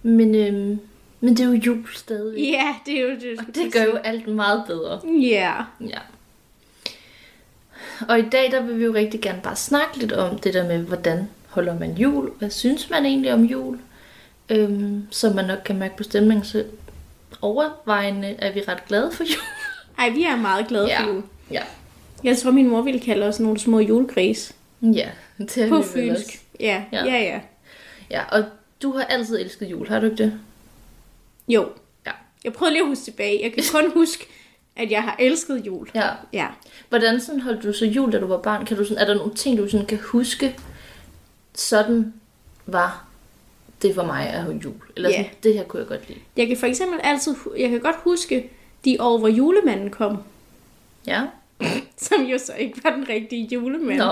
Men, øhm, men det er jo jul stadig. Ja, det er jo det. Og det gør jo alt meget bedre. Ja. Ja. Og i dag, der vil vi jo rigtig gerne bare snakke lidt om det der med, hvordan holder man jul? Hvad synes man egentlig om jul? Øhm, så man nok kan mærke på stemningen, så overvejende er vi ret glade for jul. Ej, vi er meget glade Ja. for jul. Ja. Jeg tror, min mor ville kalde os nogle små julegris. Ja, det er På fynsk. Ja, Ja. ja, ja. ja. Ja, og du har altid elsket jul, har du ikke det? Jo. Ja. Jeg prøvede lige at huske tilbage. Jeg kan kun huske, at jeg har elsket jul. Ja. Ja. Hvordan sådan holdt du så jul, da du var barn? Kan du sådan, er der nogle ting, du sådan kan huske, sådan var det for mig at have jul? Eller sådan, Ja. det her kunne jeg godt lide. Jeg kan for eksempel altid, jeg kan godt huske de år, hvor julemanden kom. Ja? Som jo så ikke var den rigtige julemand. Nå.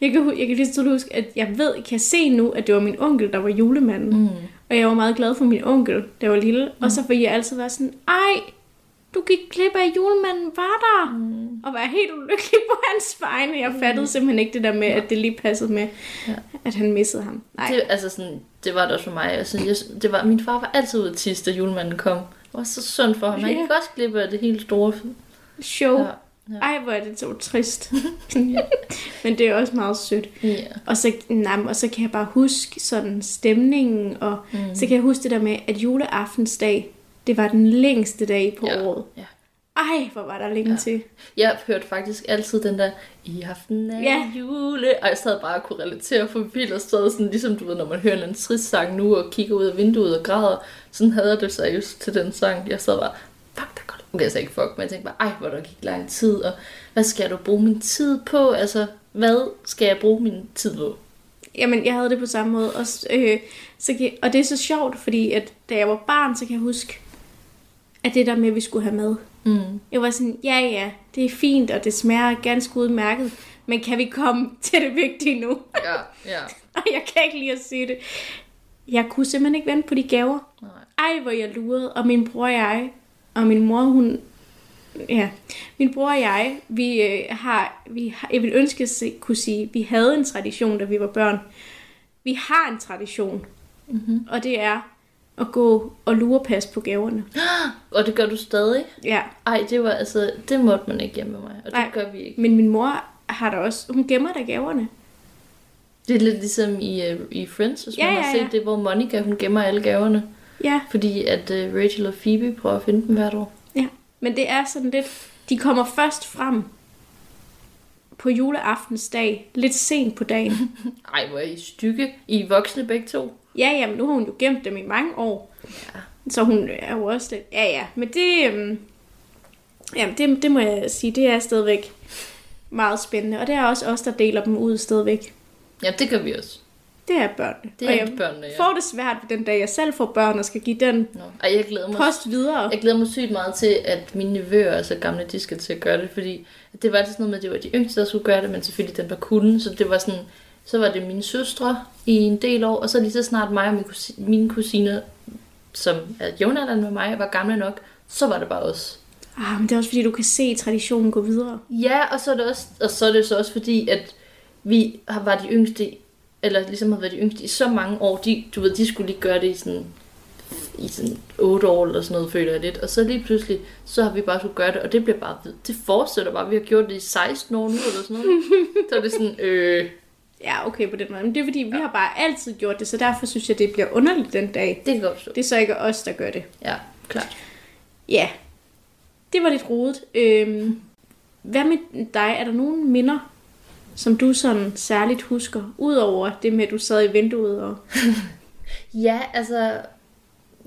Jeg kan, jeg kan lige så huske, at jeg ved, kan se nu, at det var min onkel, der var julemanden. Mm. Og jeg var meget glad for min onkel, jeg var lille. Mm. Og så ville jeg altid være sådan, ej, du gik glip af, at julemanden var der. Mm. Og var helt ulykkelig på hans vegne. Jeg fattede simpelthen ikke det der med, at det lige passede med, ja. at han missede ham. Nej. Det, altså sådan, det var det også for mig. Altså, jeg, det var, min far var altid ude at tisse, da julemanden kom. Det var så synd for ham. Han Ja. gik også glip af det helt store. Show. Ja. Ja. Ej, hvor er det så trist. Men det er også meget sødt. Ja. Og så, nej, og så kan jeg bare huske sådan stemningen, og mm. så kan jeg huske det der med, at juleaftensdag, det var den længste dag på Ja. året. Ja. Ej, hvor var der længe ja. til. Jeg hørte faktisk altid den der, i aften er Ja. jule. Og jeg sad bare og kunne relatere for vildt og stod sådan, ligesom du ved, når man hører en trist sang nu og kigger ud af vinduet og græder. Sådan havde jeg det seriøst til den sang. Jeg sad bare, fuck, der går Okay, jeg sagde ikke fuck, men jeg tænkte bare, ej, hvor der gik lang tid, og hvad skal da bruge min tid på? Altså, hvad skal jeg bruge min tid på? Jamen, jeg havde det på samme måde. Og, øh, så og det er så sjovt, fordi at da jeg var barn, så kan jeg huske, at det der med, at vi skulle have mad. Mm. Jeg var sådan, ja ja, det er fint, og det smager ganske udmærket. Men kan vi komme til det vigtige nu? Ja, ja. Og jeg kan ikke lide at sige det. Jeg kunne simpelthen ikke vente på de gaver. Nej. Ej, hvor jeg lurede. Og min bror og jeg, og min mor, hun... Ja, min bror og jeg, vi øh, har, vi har, jeg vil ønske at se, kunne sige, vi havde en tradition, da vi var børn. Vi har en tradition, mm-hmm. og det er at gå og lurepas på gaverne. Og det gør du stadig? Ja, Ej, det var altså, det måtte man ikke hjemme med mig, og det Nej. gør vi ikke. men min mor har der også, hun gemmer der gaverne. Det er lidt ligesom i, uh, i Friends, hvis Ja, man har ja, set ja. det, hvor Monica, hun gemmer alle gaverne. Ja, Fordi at uh, Rachel og Phoebe prøver at finde dem hvert år. ja. Men det er sådan lidt, de kommer først frem på juleaftensdag, lidt sent på dagen. Ej, hvor er I stykke. I er voksne begge to. Ja, ja, men nu har hun jo gemt dem i mange år. Ja. Så hun er jo også lidt... Ja, ja, men det... Øhm, jamen, det, det må jeg sige, det er stadigvæk meget spændende. Og det er også os, der deler dem ud stadigvæk. Ja, det gør vi også. Det er børnene. Det og er jeg børnene, ja. får det svært den dag, jeg selv får børn og skal give den Nå. Jeg glæder mig post videre. Jeg glæder mig sygt meget til, at mine nevøer er så gamle, de skal til at gøre det, fordi det var altid sådan noget med, at det var de yngste, der skulle gøre det, men selvfølgelig den var kunne, så det var sådan, så var det mine søstre i en del år, og så lige så snart mig og mine, kusi- mine kusiner, som er jævnaldrende med mig, var gamle nok, så var det bare os. Ah, men det er også fordi, du kan se traditionen gå videre. Ja, og så er det, også, og så er det så også fordi, at vi har var de yngste, eller ligesom har været de yngste i så mange år, de, du ved, de skulle lige gøre det i sådan, i sådan 8 år eller sådan noget, føler jeg lidt. Og så lige pludselig, så har vi bare skulle gøre det, og det bliver bare, det fortsætter bare. Vi har gjort det i 16 år nu, eller sådan noget. så er det sådan, øh, Ja, okay på den måde. Men det er fordi, vi har bare altid gjort det, så derfor synes jeg, det bliver underligt den dag. det kan godt forstå. Det er så ikke os, der gør det. Ja, klart. Ja, det var lidt rodet. Øhm, hvad med dig? Er der nogen minder, som du sådan særligt husker? Udover det med, at du sad i vinduet og... Ja, altså...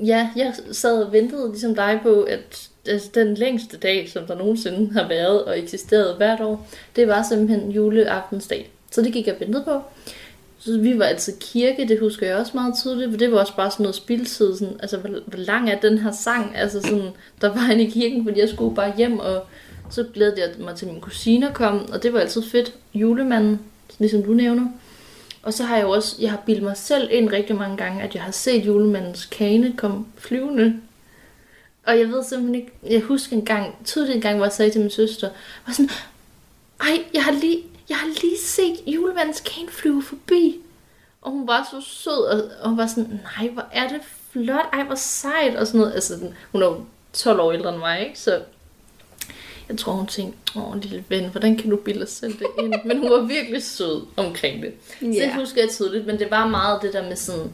Ja, jeg sad og ventede ligesom dig på, at altså, den længste dag, som der nogensinde har været og eksisteret hvert år, det var simpelthen juleaftensdag. Så det gik jeg og ventede på. Så vi var altid kirke, det husker jeg også meget tydeligt, for det var også bare sådan noget spildtid. Sådan, altså, hvor, hvor lang er den her sang? Altså sådan, der var han i kirken, fordi jeg skulle bare hjem, og så glædede jeg mig til, at min kusiner kom, og det var altid fedt. Julemanden, ligesom du nævner. Og så har jeg jo også, jeg har bildet mig selv ind rigtig mange gange, at jeg har set julemandens kane komme flyvende. Og jeg ved simpelthen ikke, jeg husker en gang, tydeligt en gang, hvor jeg sagde til min søster, var sådan, ej, jeg har lige, jeg har lige set julemandens kane flyve forbi. Og hun var så sød, og, og hun var sådan, nej, hvor er det flot, ej, hvor sejt, og sådan noget. Altså, hun er jo 12 år ældre end mig, ikke? Så jeg tror, hun tænkte, åh, lille ven, hvordan kan du bilde dig selv det ind? Men hun var virkelig sød omkring det. Så det husker jeg tydeligt, men det var meget det der med sådan,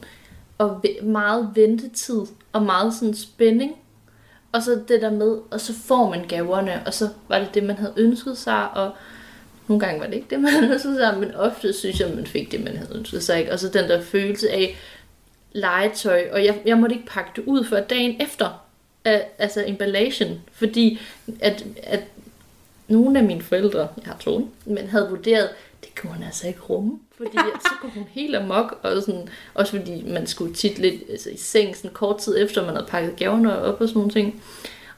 og meget ventetid, og meget sådan spænding. Og så det der med, og så får man gaverne, og så var det det, man havde ønsket sig, og nogle gange var det ikke det, man havde ønsket sig, men ofte synes jeg, man fik det, man havde ønsket sig. Ikke? Og så den der følelse af legetøj, og jeg, jeg måtte ikke pakke det ud før dagen efter, af, altså emballagen, fordi at, at nogle af mine forældre, jeg har to, men havde vurderet, det kunne hun altså ikke rumme. Fordi at, så kunne hun helt amok, og sådan, også fordi man skulle tit lidt altså, i seng sådan kort tid efter, man havde pakket gaverne op og sådan nogle ting.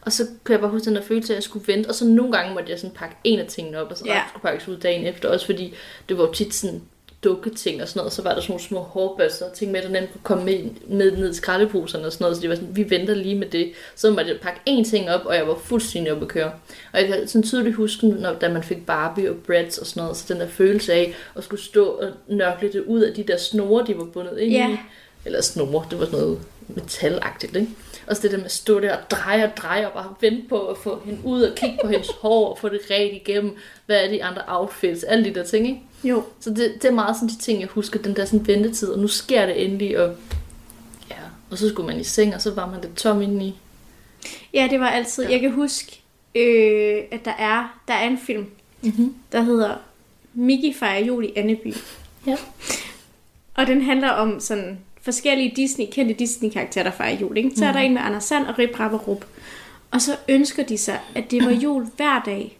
Og så kunne jeg bare huske den der følelse at jeg skulle vente. Og så nogle gange måtte jeg sådan pakke en af tingene op, og så Ja. yeah. skulle pakkes ud dagen efter. Også fordi det var jo tit sådan dukketing og sådan noget. Så var der sådan nogle små hårbørster og ting med, der nemt kunne komme med, med ned i skraldeposerne og sådan noget. Så det var sådan, vi venter lige med det. Så måtte jeg pakke én ting op, og jeg var fuldstændig oppe at køre. Og jeg kan sådan tydeligt huske, når, da man fik Barbie og Bratz og sådan noget, så den der følelse af at skulle stå og nørkle det ud af de der snore, de var bundet ind i. Eller snore, det var sådan noget metalagtigt, ikke? Og så det der med at stå der og dreje og dreje og bare vente på at få hende ud og kigge på hendes hår og få det ret igennem. Hvad er de andre outfits? Alle de der ting, ikke? Jo. Så det, det er meget sådan de ting, jeg husker, den der sådan ventetid, og nu sker det endelig, og ja, og så skulle man i seng, og så var man lidt tom indeni. Ja, det var altid. Jeg kan huske, øh, at der er, der er en film, Mm-hmm. der hedder Mickey fejrer jul i Anneby. Ja. Og den handler om sådan forskellige Disney, kendte Disney-karakterer, der fejrer jul. Ikke? Så er der en med Anders Sand og Rip Rap og Rup. Og så ønsker de sig, at det var jul hver dag.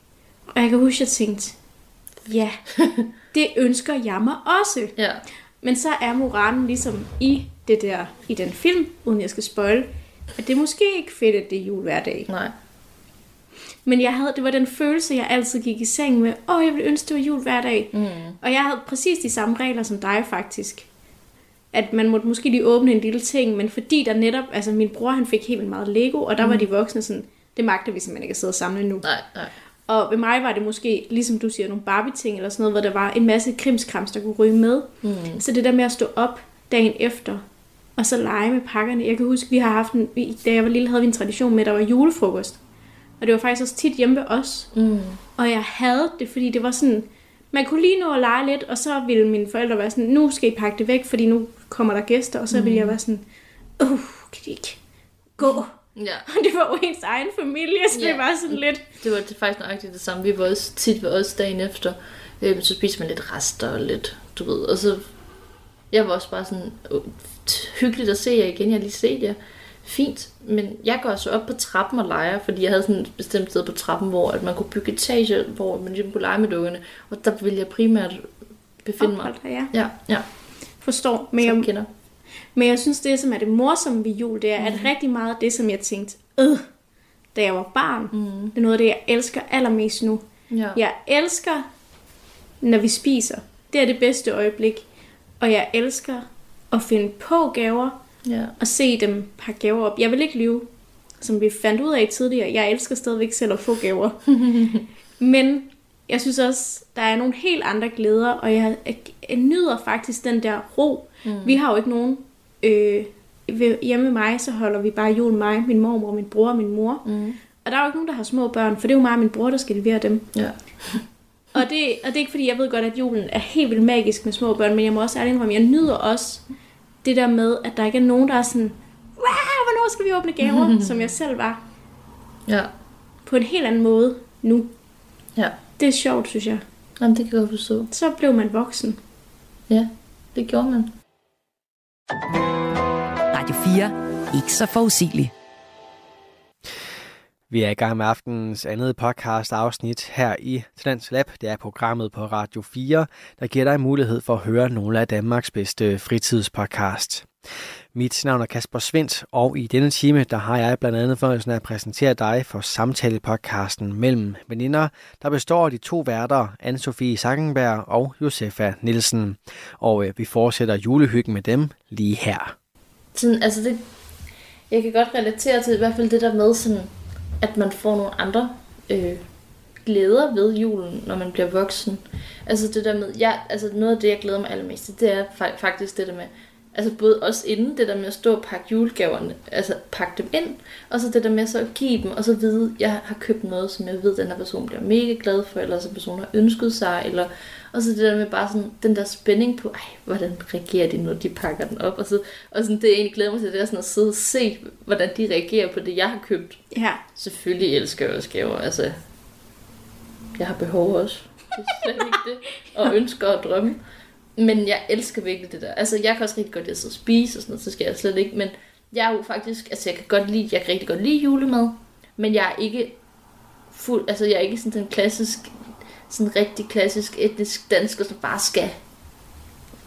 Og jeg kan huske, at jeg tænkte, ja, det ønsker jeg mig også. Ja. Men så er moralen ligesom i det der, i den film, uden jeg skal spoil, at det er måske ikke fedt, at det er jul hver dag. Nej. Men jeg havde, det var den følelse, jeg altid gik i seng med. Åh, jeg ville ønske, det var jul hver dag. Mm. Og jeg havde præcis de samme regler som dig, faktisk. At man måtte måske lige åbne en lille ting, men fordi der netop, altså min bror, han fik helt vildt meget Lego, og der mm. var de voksne sådan, det magter vi simpelthen ikke at sidde og samle nu. Nej, nej. Og ved mig var det måske, ligesom du siger, nogle Barbie-ting eller sådan noget, hvor der var en masse krimskrams, der kunne ryge med. Mm. Så det der med at stå op dagen efter, og så lege med pakkerne. Jeg kan huske, vi har haft en, da jeg var lille, havde vi en tradition med, at der var julefrokost. Og det var faktisk også tit hjemme ved os. Mm. Og jeg havde det, fordi det var sådan, man kunne lige nå at lege lidt, og så ville mine forældre være sådan, nu skal I pakke det væk, fordi nu kommer der gæster, og så ville jeg være sådan, uh, kan de ikke gå? Ja. Og det var jo ens egen familie, så det Ja. var sådan lidt, Det var det faktisk nøjagtigt det samme. Vi var også tit ved os dagen efter. Øh, så spiste man lidt rester og lidt, du ved. Og så, jeg var også bare sådan, "Åh, hyggeligt at se jer igen. Jeg har lige set jer. Fint. Men jeg går så op på trappen og leger, fordi jeg havde sådan et bestemt sted på trappen, hvor at man kunne bygge etager, hvor man ligesom kunne lege med dukkerne. Og der ville jeg primært befinde mig. opholdt ja. Ja, ja. Forstår. Men Så jeg, kender. Men jeg synes, det som er det morsomme ved jul, det er, at rigtig meget af det, som jeg tænkte, øh, da jeg var barn, Mm. det er noget af det, jeg elsker allermest nu. Ja. Jeg elsker, når vi spiser. Det er det bedste øjeblik. Og jeg elsker at finde på gaver ja. og se dem pakke gaver op. Jeg vil ikke lyve, som vi fandt ud af tidligere. Jeg elsker stadigvæk selv at få gaver. Men jeg synes også, der er nogle helt andre glæder, og jeg, jeg, jeg nyder faktisk den der ro. Mm. Vi har jo ikke nogen... Øh, ved, hjemme med mig, så holder vi bare jul mig, min mormor, min bror og min mor. Mm. Og der er jo ikke nogen, der har små børn, for det er jo mig og min bror, der skal levere dem. Ja. Og det, og det er ikke fordi, jeg ved godt, at julen er helt vildt magisk med små børn, men jeg må også ærligt indrømme, jeg nyder også det der med, at der ikke er nogen, der er sådan, hvornår skal vi åbne gaver, som jeg selv var, Ja. på en helt anden måde nu. Ja. Det er sjovt, synes jeg. Jamen, det kan jeg godt forstå. Så blev man voksen. Ja, det gjorde man. Radio 4. Ikke så forudsigelig. Vi er i gang med aftenens andet podcast afsnit her i Talents Lab. Det er programmet på Radio 4, der giver dig mulighed for at høre nogle af Danmarks bedste fritidspodcast. Mit navn er Kasper Svendt, og i denne time der har jeg blandt andet fornøjelsen af at præsentere dig for samtalepodcasten Mellem Veninder, der består af de to værter, Anne-Sophie Sackenberg og Josefa Nielsen. Og øh, vi fortsætter julehyggen med dem lige her. sådan, altså det, jeg kan godt relatere til i hvert fald det der med sådan, at man får nogle andre øh, glæder ved julen, når man bliver voksen. Altså det der med, jeg, altså noget af det, jeg glæder mig allermest til, det er faktisk det der med, Altså både også inden det der med at stå og pakke julegaverne, altså pakke dem ind, og så det der med så at give dem, og så vide, at jeg har købt noget, som jeg ved, at den her person bliver mega glad for, eller som personen har ønsket sig, eller og så det der med bare sådan, den der spænding på, ej, hvordan reagerer de, når de pakker den op, og, så, og sådan, det jeg egentlig glæder mig til, det er sådan at sidde og se, hvordan de reagerer på det, jeg har købt. Ja. Selvfølgelig elsker jeg også gaver, altså, jeg har behov også, det er slet ikke det, og ønsker og drømme. Men jeg elsker virkelig det der. Altså, jeg kan også rigtig godt lide at spise og sådan noget, så skal jeg slet ikke. Men jeg er jo faktisk, altså jeg kan godt lide, jeg kan rigtig godt lide julemad, men jeg er ikke fuld, altså jeg er ikke sådan den klassisk, sådan rigtig klassisk etnisk dansker, som bare skal,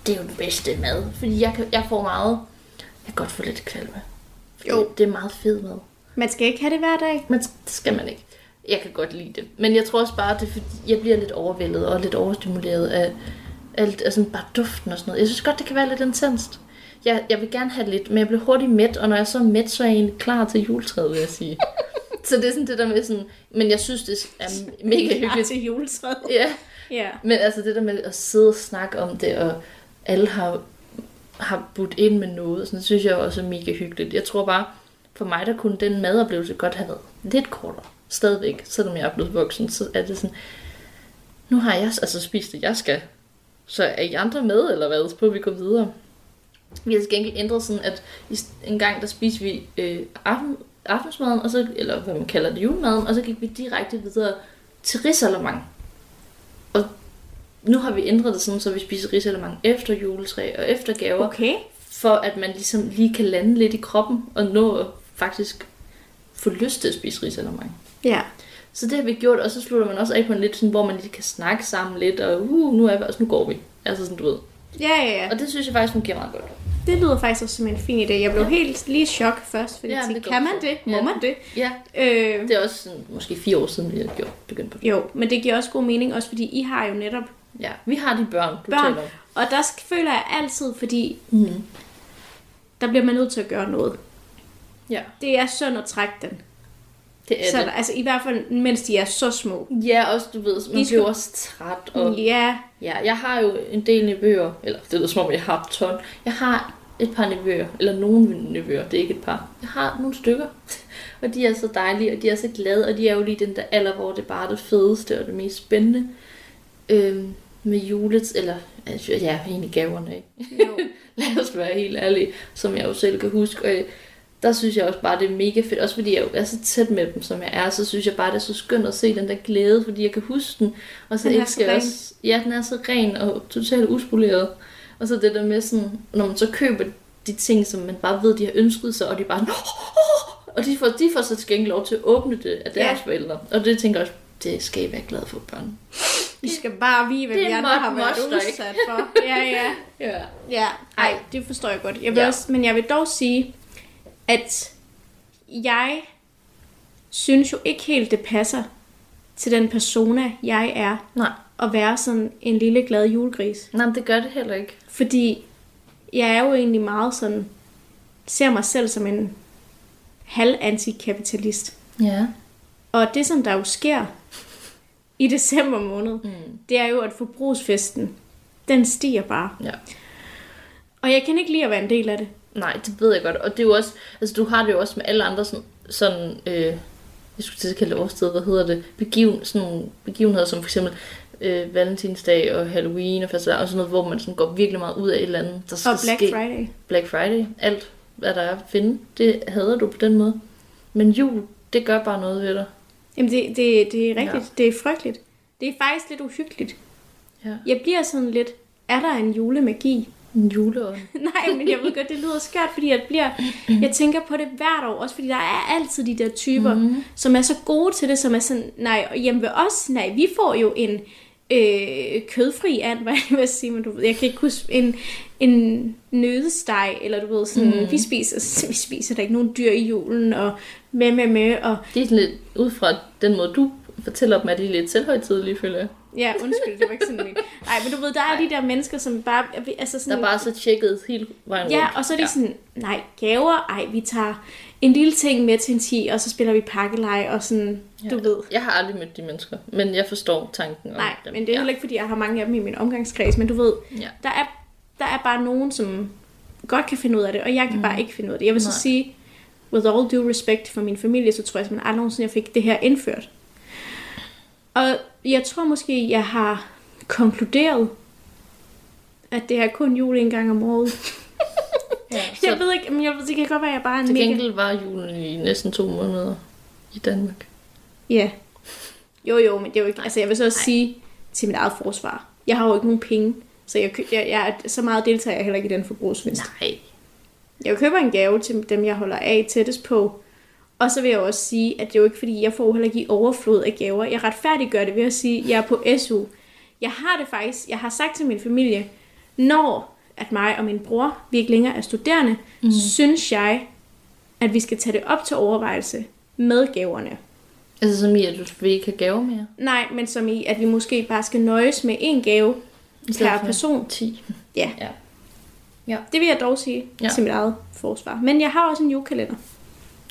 det er jo det bedste mad. Fordi jeg, kan, jeg får meget, jeg kan godt få lidt kvalme. Jo. Det er meget fed mad. Man skal ikke have det hver dag. Men det skal man ikke. Jeg kan godt lide det. Men jeg tror også bare, at det jeg bliver lidt overvældet og lidt overstimuleret af, alt, altså bare duften og sådan noget. Jeg synes godt, det kan være lidt intenst. Jeg, jeg vil gerne have lidt, men jeg bliver hurtigt mæt, og når jeg så er mæt, så er jeg egentlig klar til juletræet, vil jeg sige. så det er sådan det der med sådan, men jeg synes, det er mega Klar hyggeligt. til juletræet. Ja, Ja. men altså det der med at sidde og snakke om det, og alle har, har budt ind med noget, sådan, det synes jeg også er mega hyggeligt. Jeg tror bare, for mig der kunne den madoplevelse godt have været lidt kortere. Stadigvæk, selvom jeg er blevet voksen, så er det sådan, nu har jeg altså spist det, jeg skal. Så er I andre med, eller hvad? Så prøver vi at gå videre. Vi har til gengæld ændret sådan, at en gang der spiste vi øh, aften, aftensmaden, og så, eller hvad man kalder det, julemaden, og så gik vi direkte videre til risalemang. Og nu har vi ændret det sådan, så vi spiser risalemang efter juletræ og efter gaver, Okay. for at man ligesom lige kan lande lidt i kroppen, og nå at faktisk få lyst til at spise risalemang. Ja. Så det har vi gjort, og så slutter man også af på en lidt sådan, hvor man lige kan snakke sammen lidt, og uh, nu er vi også, nu går vi. Altså sådan, du ved. Ja, ja, ja. Og det synes jeg faktisk fungerer meget godt. Det lyder faktisk også som en fin idé. Jeg blev helt lige i chok først, fordi Ja, ja, men tænkte, kan man det? Må Ja. man det? Ja, Øh, det er også sådan, måske fire år siden, vi har gjort, begyndt på det. jo, men det giver også god mening, også fordi I har jo netop Ja, vi har de børn, du børn. taler om. Og der føler jeg altid, fordi Mm. der bliver man nødt til at gøre noget. Ja, Det er synd at trække den. Det er Så, det. altså i hvert fald, mens de er så små. Ja, også du ved, man De bliver også træt. Og, Ja, ja, jeg har jo en del nevøer, eller det lyder som om, jeg har et ton. Jeg har et par nevøer, eller nogle nevøer, det er ikke et par. Jeg har nogle stykker, og de er så dejlige, og de er så glade, og de er jo lige den der alder, hvor det bare er det fedeste og det mest spændende. Øhm, med julet, eller altså, ja, egentlig gaverne, ikke? jo. Lad os være helt ærlige, som jeg jo selv kan huske. Og der synes jeg også bare, det er mega fedt. Også fordi jeg jo er så tæt med dem, som jeg er, så synes jeg bare, det er så skønt at se den der glæde, fordi jeg kan huske den. Og så Den jeg ren. også... Ja, den er så ren og totalt uspoleret. Og så det der med sådan, når man så køber de ting, som man bare ved, de har ønsket sig, og de bare... Og de får, de får så til gengæld lov til at åbne det af deres Ja. forældre. Og det tænker jeg også, det skal I være glad for, børn. I skal bare vide, hvad Det vi andre har været ikke? udsat for. Ja, ja. Ja. Ja, ej, det forstår jeg godt. Jeg vil ja. også, men jeg vil dog sige, at jeg synes jo ikke helt, det passer til den persona, jeg er, Nej. at være sådan en lille glad julegris. Nej, men det gør det heller ikke. Fordi jeg er jo egentlig meget sådan, ser mig selv som en halv antikapitalist. Ja. Og det, som der jo sker i december måned, mm. det er jo, at forbrugsfesten, den stiger bare. Ja. Og jeg kan ikke lide at være en del af det. Nej, det ved jeg godt. Og det er jo også, altså du har det jo også med alle andre sådan, sådan øh, jeg skulle til at kalde det årsted, hvad hedder det, Begiven, sådan begivenheder som for eksempel øh, Valentinsdag og Halloween og festival, og sådan noget, hvor man sådan går virkelig meget ud af et eller andet, der skal Og Black ske. Friday. Black Friday, alt hvad der er at finde, det hader du på den måde. Men jul, det gør bare noget ved dig. Jamen, det, det, det er rigtigt. Ja. Det er frygteligt. Det er faktisk lidt uhyggeligt. Ja. Jeg bliver sådan lidt, er der en julemagi? En juleånd. Nej, men jeg ved godt, det lyder skørt, fordi jeg bliver, jeg tænker på det hvert år, også fordi der er altid de der typer, mm. som er så gode til det, som er sådan, nej, og hjemme ved os, nej, vi får jo en øh, kødfri and, hvad jeg vil sige, men du ved, jeg kan ikke huske, en, en nødesteg, eller du ved, sådan, mm. vi, spiser, vi spiser da ikke nogen dyr i julen, og med, med, med, og Det er sådan lidt ud fra den måde, du fortæller dem, at de er lidt selvhøjtidelige, føler jeg. Ja, undskyld, det var ikke sådan min. Nej, men du ved, der er de der mennesker, som bare... Altså Der sådan, er bare så tjekket hele vejen rundt. Ja, og så er de ja. sådan, nej, gaver, ej, vi tager en lille ting med til en 10, og så spiller vi pakkelej, og sådan, ja. du ved. Jeg har aldrig mødt de mennesker, men jeg forstår tanken om Nej, dem. men det er ja. heller ikke, fordi jeg har mange af dem i min omgangskreds, men du ved, Ja. der er, der er bare nogen, som godt kan finde ud af det, og jeg kan mm. bare ikke finde ud af det. Jeg vil så Nej. sige, with all due respect for min familie, så tror jeg simpelthen aldrig nogensinde, jeg fik det her indført. Og jeg tror måske, jeg har konkluderet, at det er kun jul en gang om året. Ja, Jeg ved ikke, men jeg det kan godt være, at jeg bare er en til gengæld var julen i næsten to måneder i Danmark. Ja. Jo, jo, men det er jo ikke... Altså, jeg vil så også sige til mit eget forsvar. Jeg har jo ikke nogen penge, så jeg, jeg, jeg, er- så meget deltager jeg heller ikke i den forbrugsfest. Nej. Jeg køber en gave til dem, jeg holder af tættest på. Og så vil jeg også sige, at det er jo ikke fordi, jeg får heller ikke i overflod af gaver. Jeg retfærdiggør det ved at sige, at jeg er på SU. Jeg har det faktisk, jeg har sagt til min familie, når at mig og min bror, vi ikke længere er studerende, mm. synes jeg, at vi skal tage det op til overvejelse med gaverne. Altså som i, at du vil ikke have gaver mere? Nej, men som i, at vi måske bare skal nøjes med en gave per person. 10. Ja. Ja. Det vil jeg dog sige Ja. ja. til mit eget forsvar. Men jeg har også en julekalender.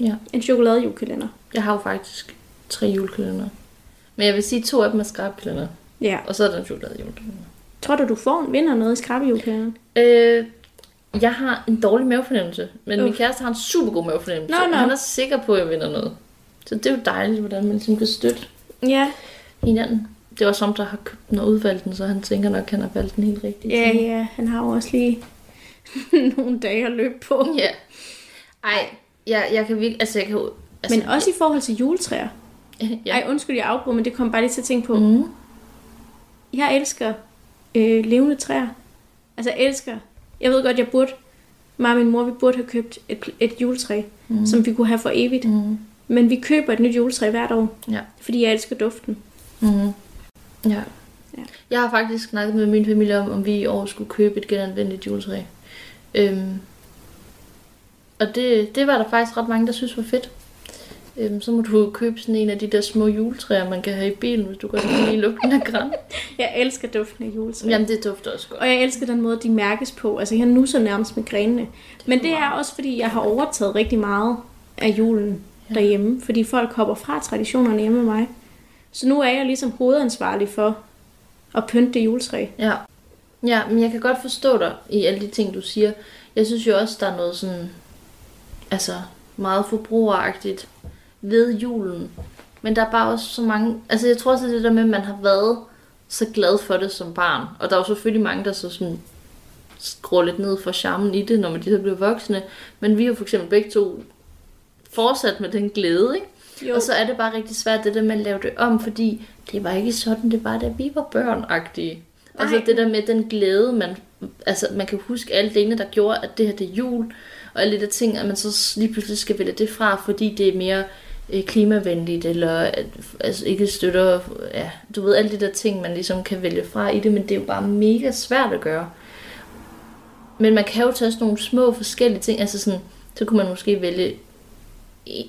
Ja. En chokolade-julekalender. Jeg har jo faktisk tre julekalender. Men jeg vil sige, at to af dem er skrabkalender. Ja. Og så er der en chokolade julekalender. Tror du, du får en vinder noget i skrabbejulekalenderen? Øh, jeg har en dårlig mavefornemmelse, men min Uff. kæreste har en super god mavefornemmelse. Nå, nå. Han er sikker på, at jeg vinder noget. Så det er jo dejligt, hvordan man ligesom kan støtte Ja. hinanden. Det også ham, der har købt den og udvalgt den, så han tænker nok, at han har valgt den helt rigtigt. Ja, ja. Han har jo også lige nogle dage at løbe på. Ja. Ej, jeg, jeg kan virkelig... Altså, jeg kan. Altså, Men også i forhold til juletræer. ja. Ej, undskyld, jeg afbryder, men det kom bare lige til at tænke på. Mm. Jeg elsker øh, levende træer. Altså, jeg elsker... Jeg ved godt, jeg burde... Mig og min mor, vi burde have købt et, et juletræ, mm. som vi kunne have for evigt. Mm. Men vi køber et nyt juletræ hvert år, Ja. fordi jeg elsker duften. Mm. Ja. Ja. Jeg har faktisk snakket med min familie om, om vi i år skulle købe et genanvendeligt juletræ. Øhm, og det, det var der faktisk ret mange, der synes var fedt. Øhm, så må du købe sådan en af de der små juletræer, man kan have i bilen, hvis du godt kan lide lugten af græn. Jeg elsker duften af juletræ. Jamen, det dufter også godt. Og jeg elsker den måde, de mærkes på. Altså, jeg nusser nærmest med grenene. Men det er også, fordi jeg har overtaget rigtig meget af julen ja. derhjemme. Fordi folk hopper fra traditionerne hjemme med mig. Så nu er jeg ligesom hovedansvarlig for at pynte det juletræ. Ja. ja, men jeg kan godt forstå dig i alle de ting, du siger. Jeg synes jo også, der er noget sådan, altså meget forbrugeragtigt ved julen. Men der er bare også så mange, altså jeg tror også, det er der med, at man har været så glad for det som barn. Og der er jo selvfølgelig mange, der så sådan skruer lidt ned for charmen i det, når man de så bliver voksne. Men vi har for eksempel begge to fortsat med den glæde, ikke? Jo. Og så er det bare rigtig svært, det der med at lave det om, fordi det var ikke sådan, det var, da vi var børnagtige. Altså det der med den glæde, man, altså man kan huske alle delene, der gjorde, at det her det er jul, og de der ting, at man så lige pludselig skal vælge det fra, fordi det er mere øh, klimavenligt, eller at, altså ikke støtter, ja, du ved, alle de der ting, man ligesom kan vælge fra i det, men det er jo bare mega svært at gøre. Men man kan jo tage sådan nogle små forskellige ting, altså sådan, så kunne man måske vælge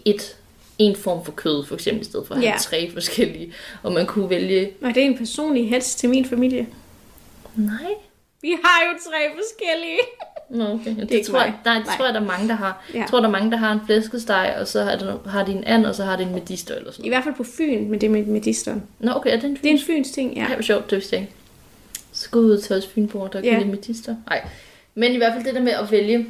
et, en form for kød, for eksempel, i stedet for at have Ja. tre forskellige, og man kunne vælge, Og det er en personlig hets til min familie. nej, Vi har jo tre forskellige. Nå, okay. Det, det tror jeg, nej, det tror jeg, der er mange, der har. Ja. Jeg tror, der er mange, der har en flæskesteg, og så har, der, har de en and, og så har de en medister eller sådan I hvert fald på Fyn med det med medisteren. Nå, okay, er det en Det er en fyns ting, ja. Ja, hvor sjovt, det vidste jeg ikke. Gå ud til os fynboer, der Ja. kan lide medister. Nej. Men i hvert fald det der med at vælge,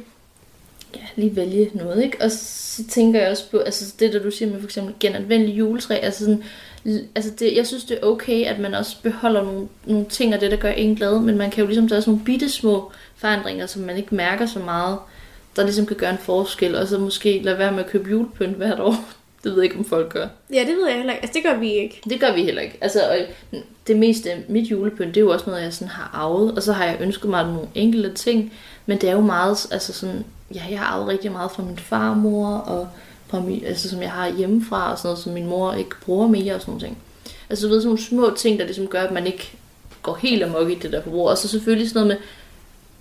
ja, lige vælge noget, ikke? Og så tænker jeg også på, altså det der du siger med for eksempel genanvendelig juletræ, altså sådan, altså det, jeg synes det er okay, at man også beholder nogle, nogle ting af det, der gør en glad, men man kan jo ligesom tage sådan nogle bitte små forandringer, som man ikke mærker så meget, der ligesom kan gøre en forskel, og så måske lade være med at købe julepynt hvert år. Det ved jeg ikke, om folk gør. Ja, det ved jeg heller ikke. Altså, det gør vi ikke. Det gør vi heller ikke. Altså, og det meste af mit julepynt, det er jo også noget, jeg sådan har arvet. Og så har jeg ønsket mig nogle enkelte ting. Men det er jo meget, altså sådan, ja, jeg har arvet rigtig meget fra min farmor, og fra min, altså, som jeg har hjemmefra, og sådan noget, som min mor ikke bruger mere, og sådan nogle ting. Altså, du ved, sådan nogle små ting, der ligesom gør, at man ikke går helt amok i det der forbrug. Og så selvfølgelig sådan noget med,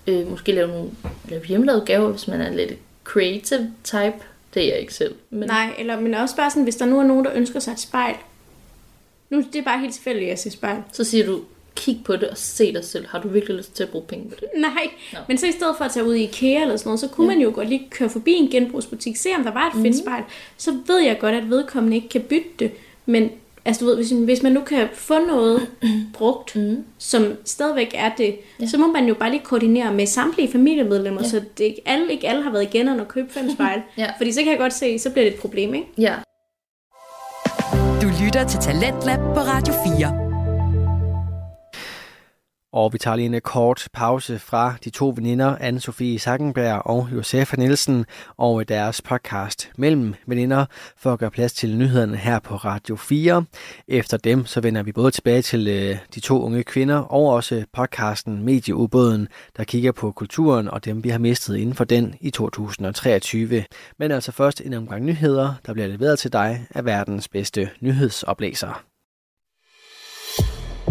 øh, måske lave nogle lave hjemmelavede gaver, hvis man er lidt creative type. Det er jeg ikke selv. Men, Nej, eller, men også bare sådan, hvis der nu er nogen, der ønsker sig et spejl. Nu det er bare helt tilfældigt, at jeg siger spejl. Så siger du, kig på det og se dig selv. Har du virkelig lyst til at bruge penge på det? Nej, Nå. men så i stedet for at tage ud i IKEA eller sådan noget, så kunne ja. man jo godt lige køre forbi en genbrugsbutik, se om der var et fedt spejl. Så ved jeg godt, at vedkommende ikke kan bytte det, men Altså du ved, hvis, hvis man nu kan få noget brugt, mm. som stadigvæk er det, ja. så må man jo bare lige koordinere med samtlige familiemedlemmer, ja. så det ikke alle, ikke alle har været igen og købe fem spejl. ja. Fordi så kan jeg godt se, så bliver det et problem, ikke? Ja. Du lytter til Talentlab på Radio 4. Og vi tager lige en øh, kort pause fra de to veninder, Anne-Sophie Sackenberg og Josefa Nielsen, og øh, deres podcast Mellem Veninder, for at gøre plads til nyhederne her på Radio 4. Efter dem, så vender vi både tilbage til øh, de to unge kvinder, og også podcasten Medieubåden, der kigger på kulturen og dem, vi har mistet inden for den i 2023. Men altså først en omgang nyheder, der bliver leveret til dig af verdens bedste nyhedsoplæser.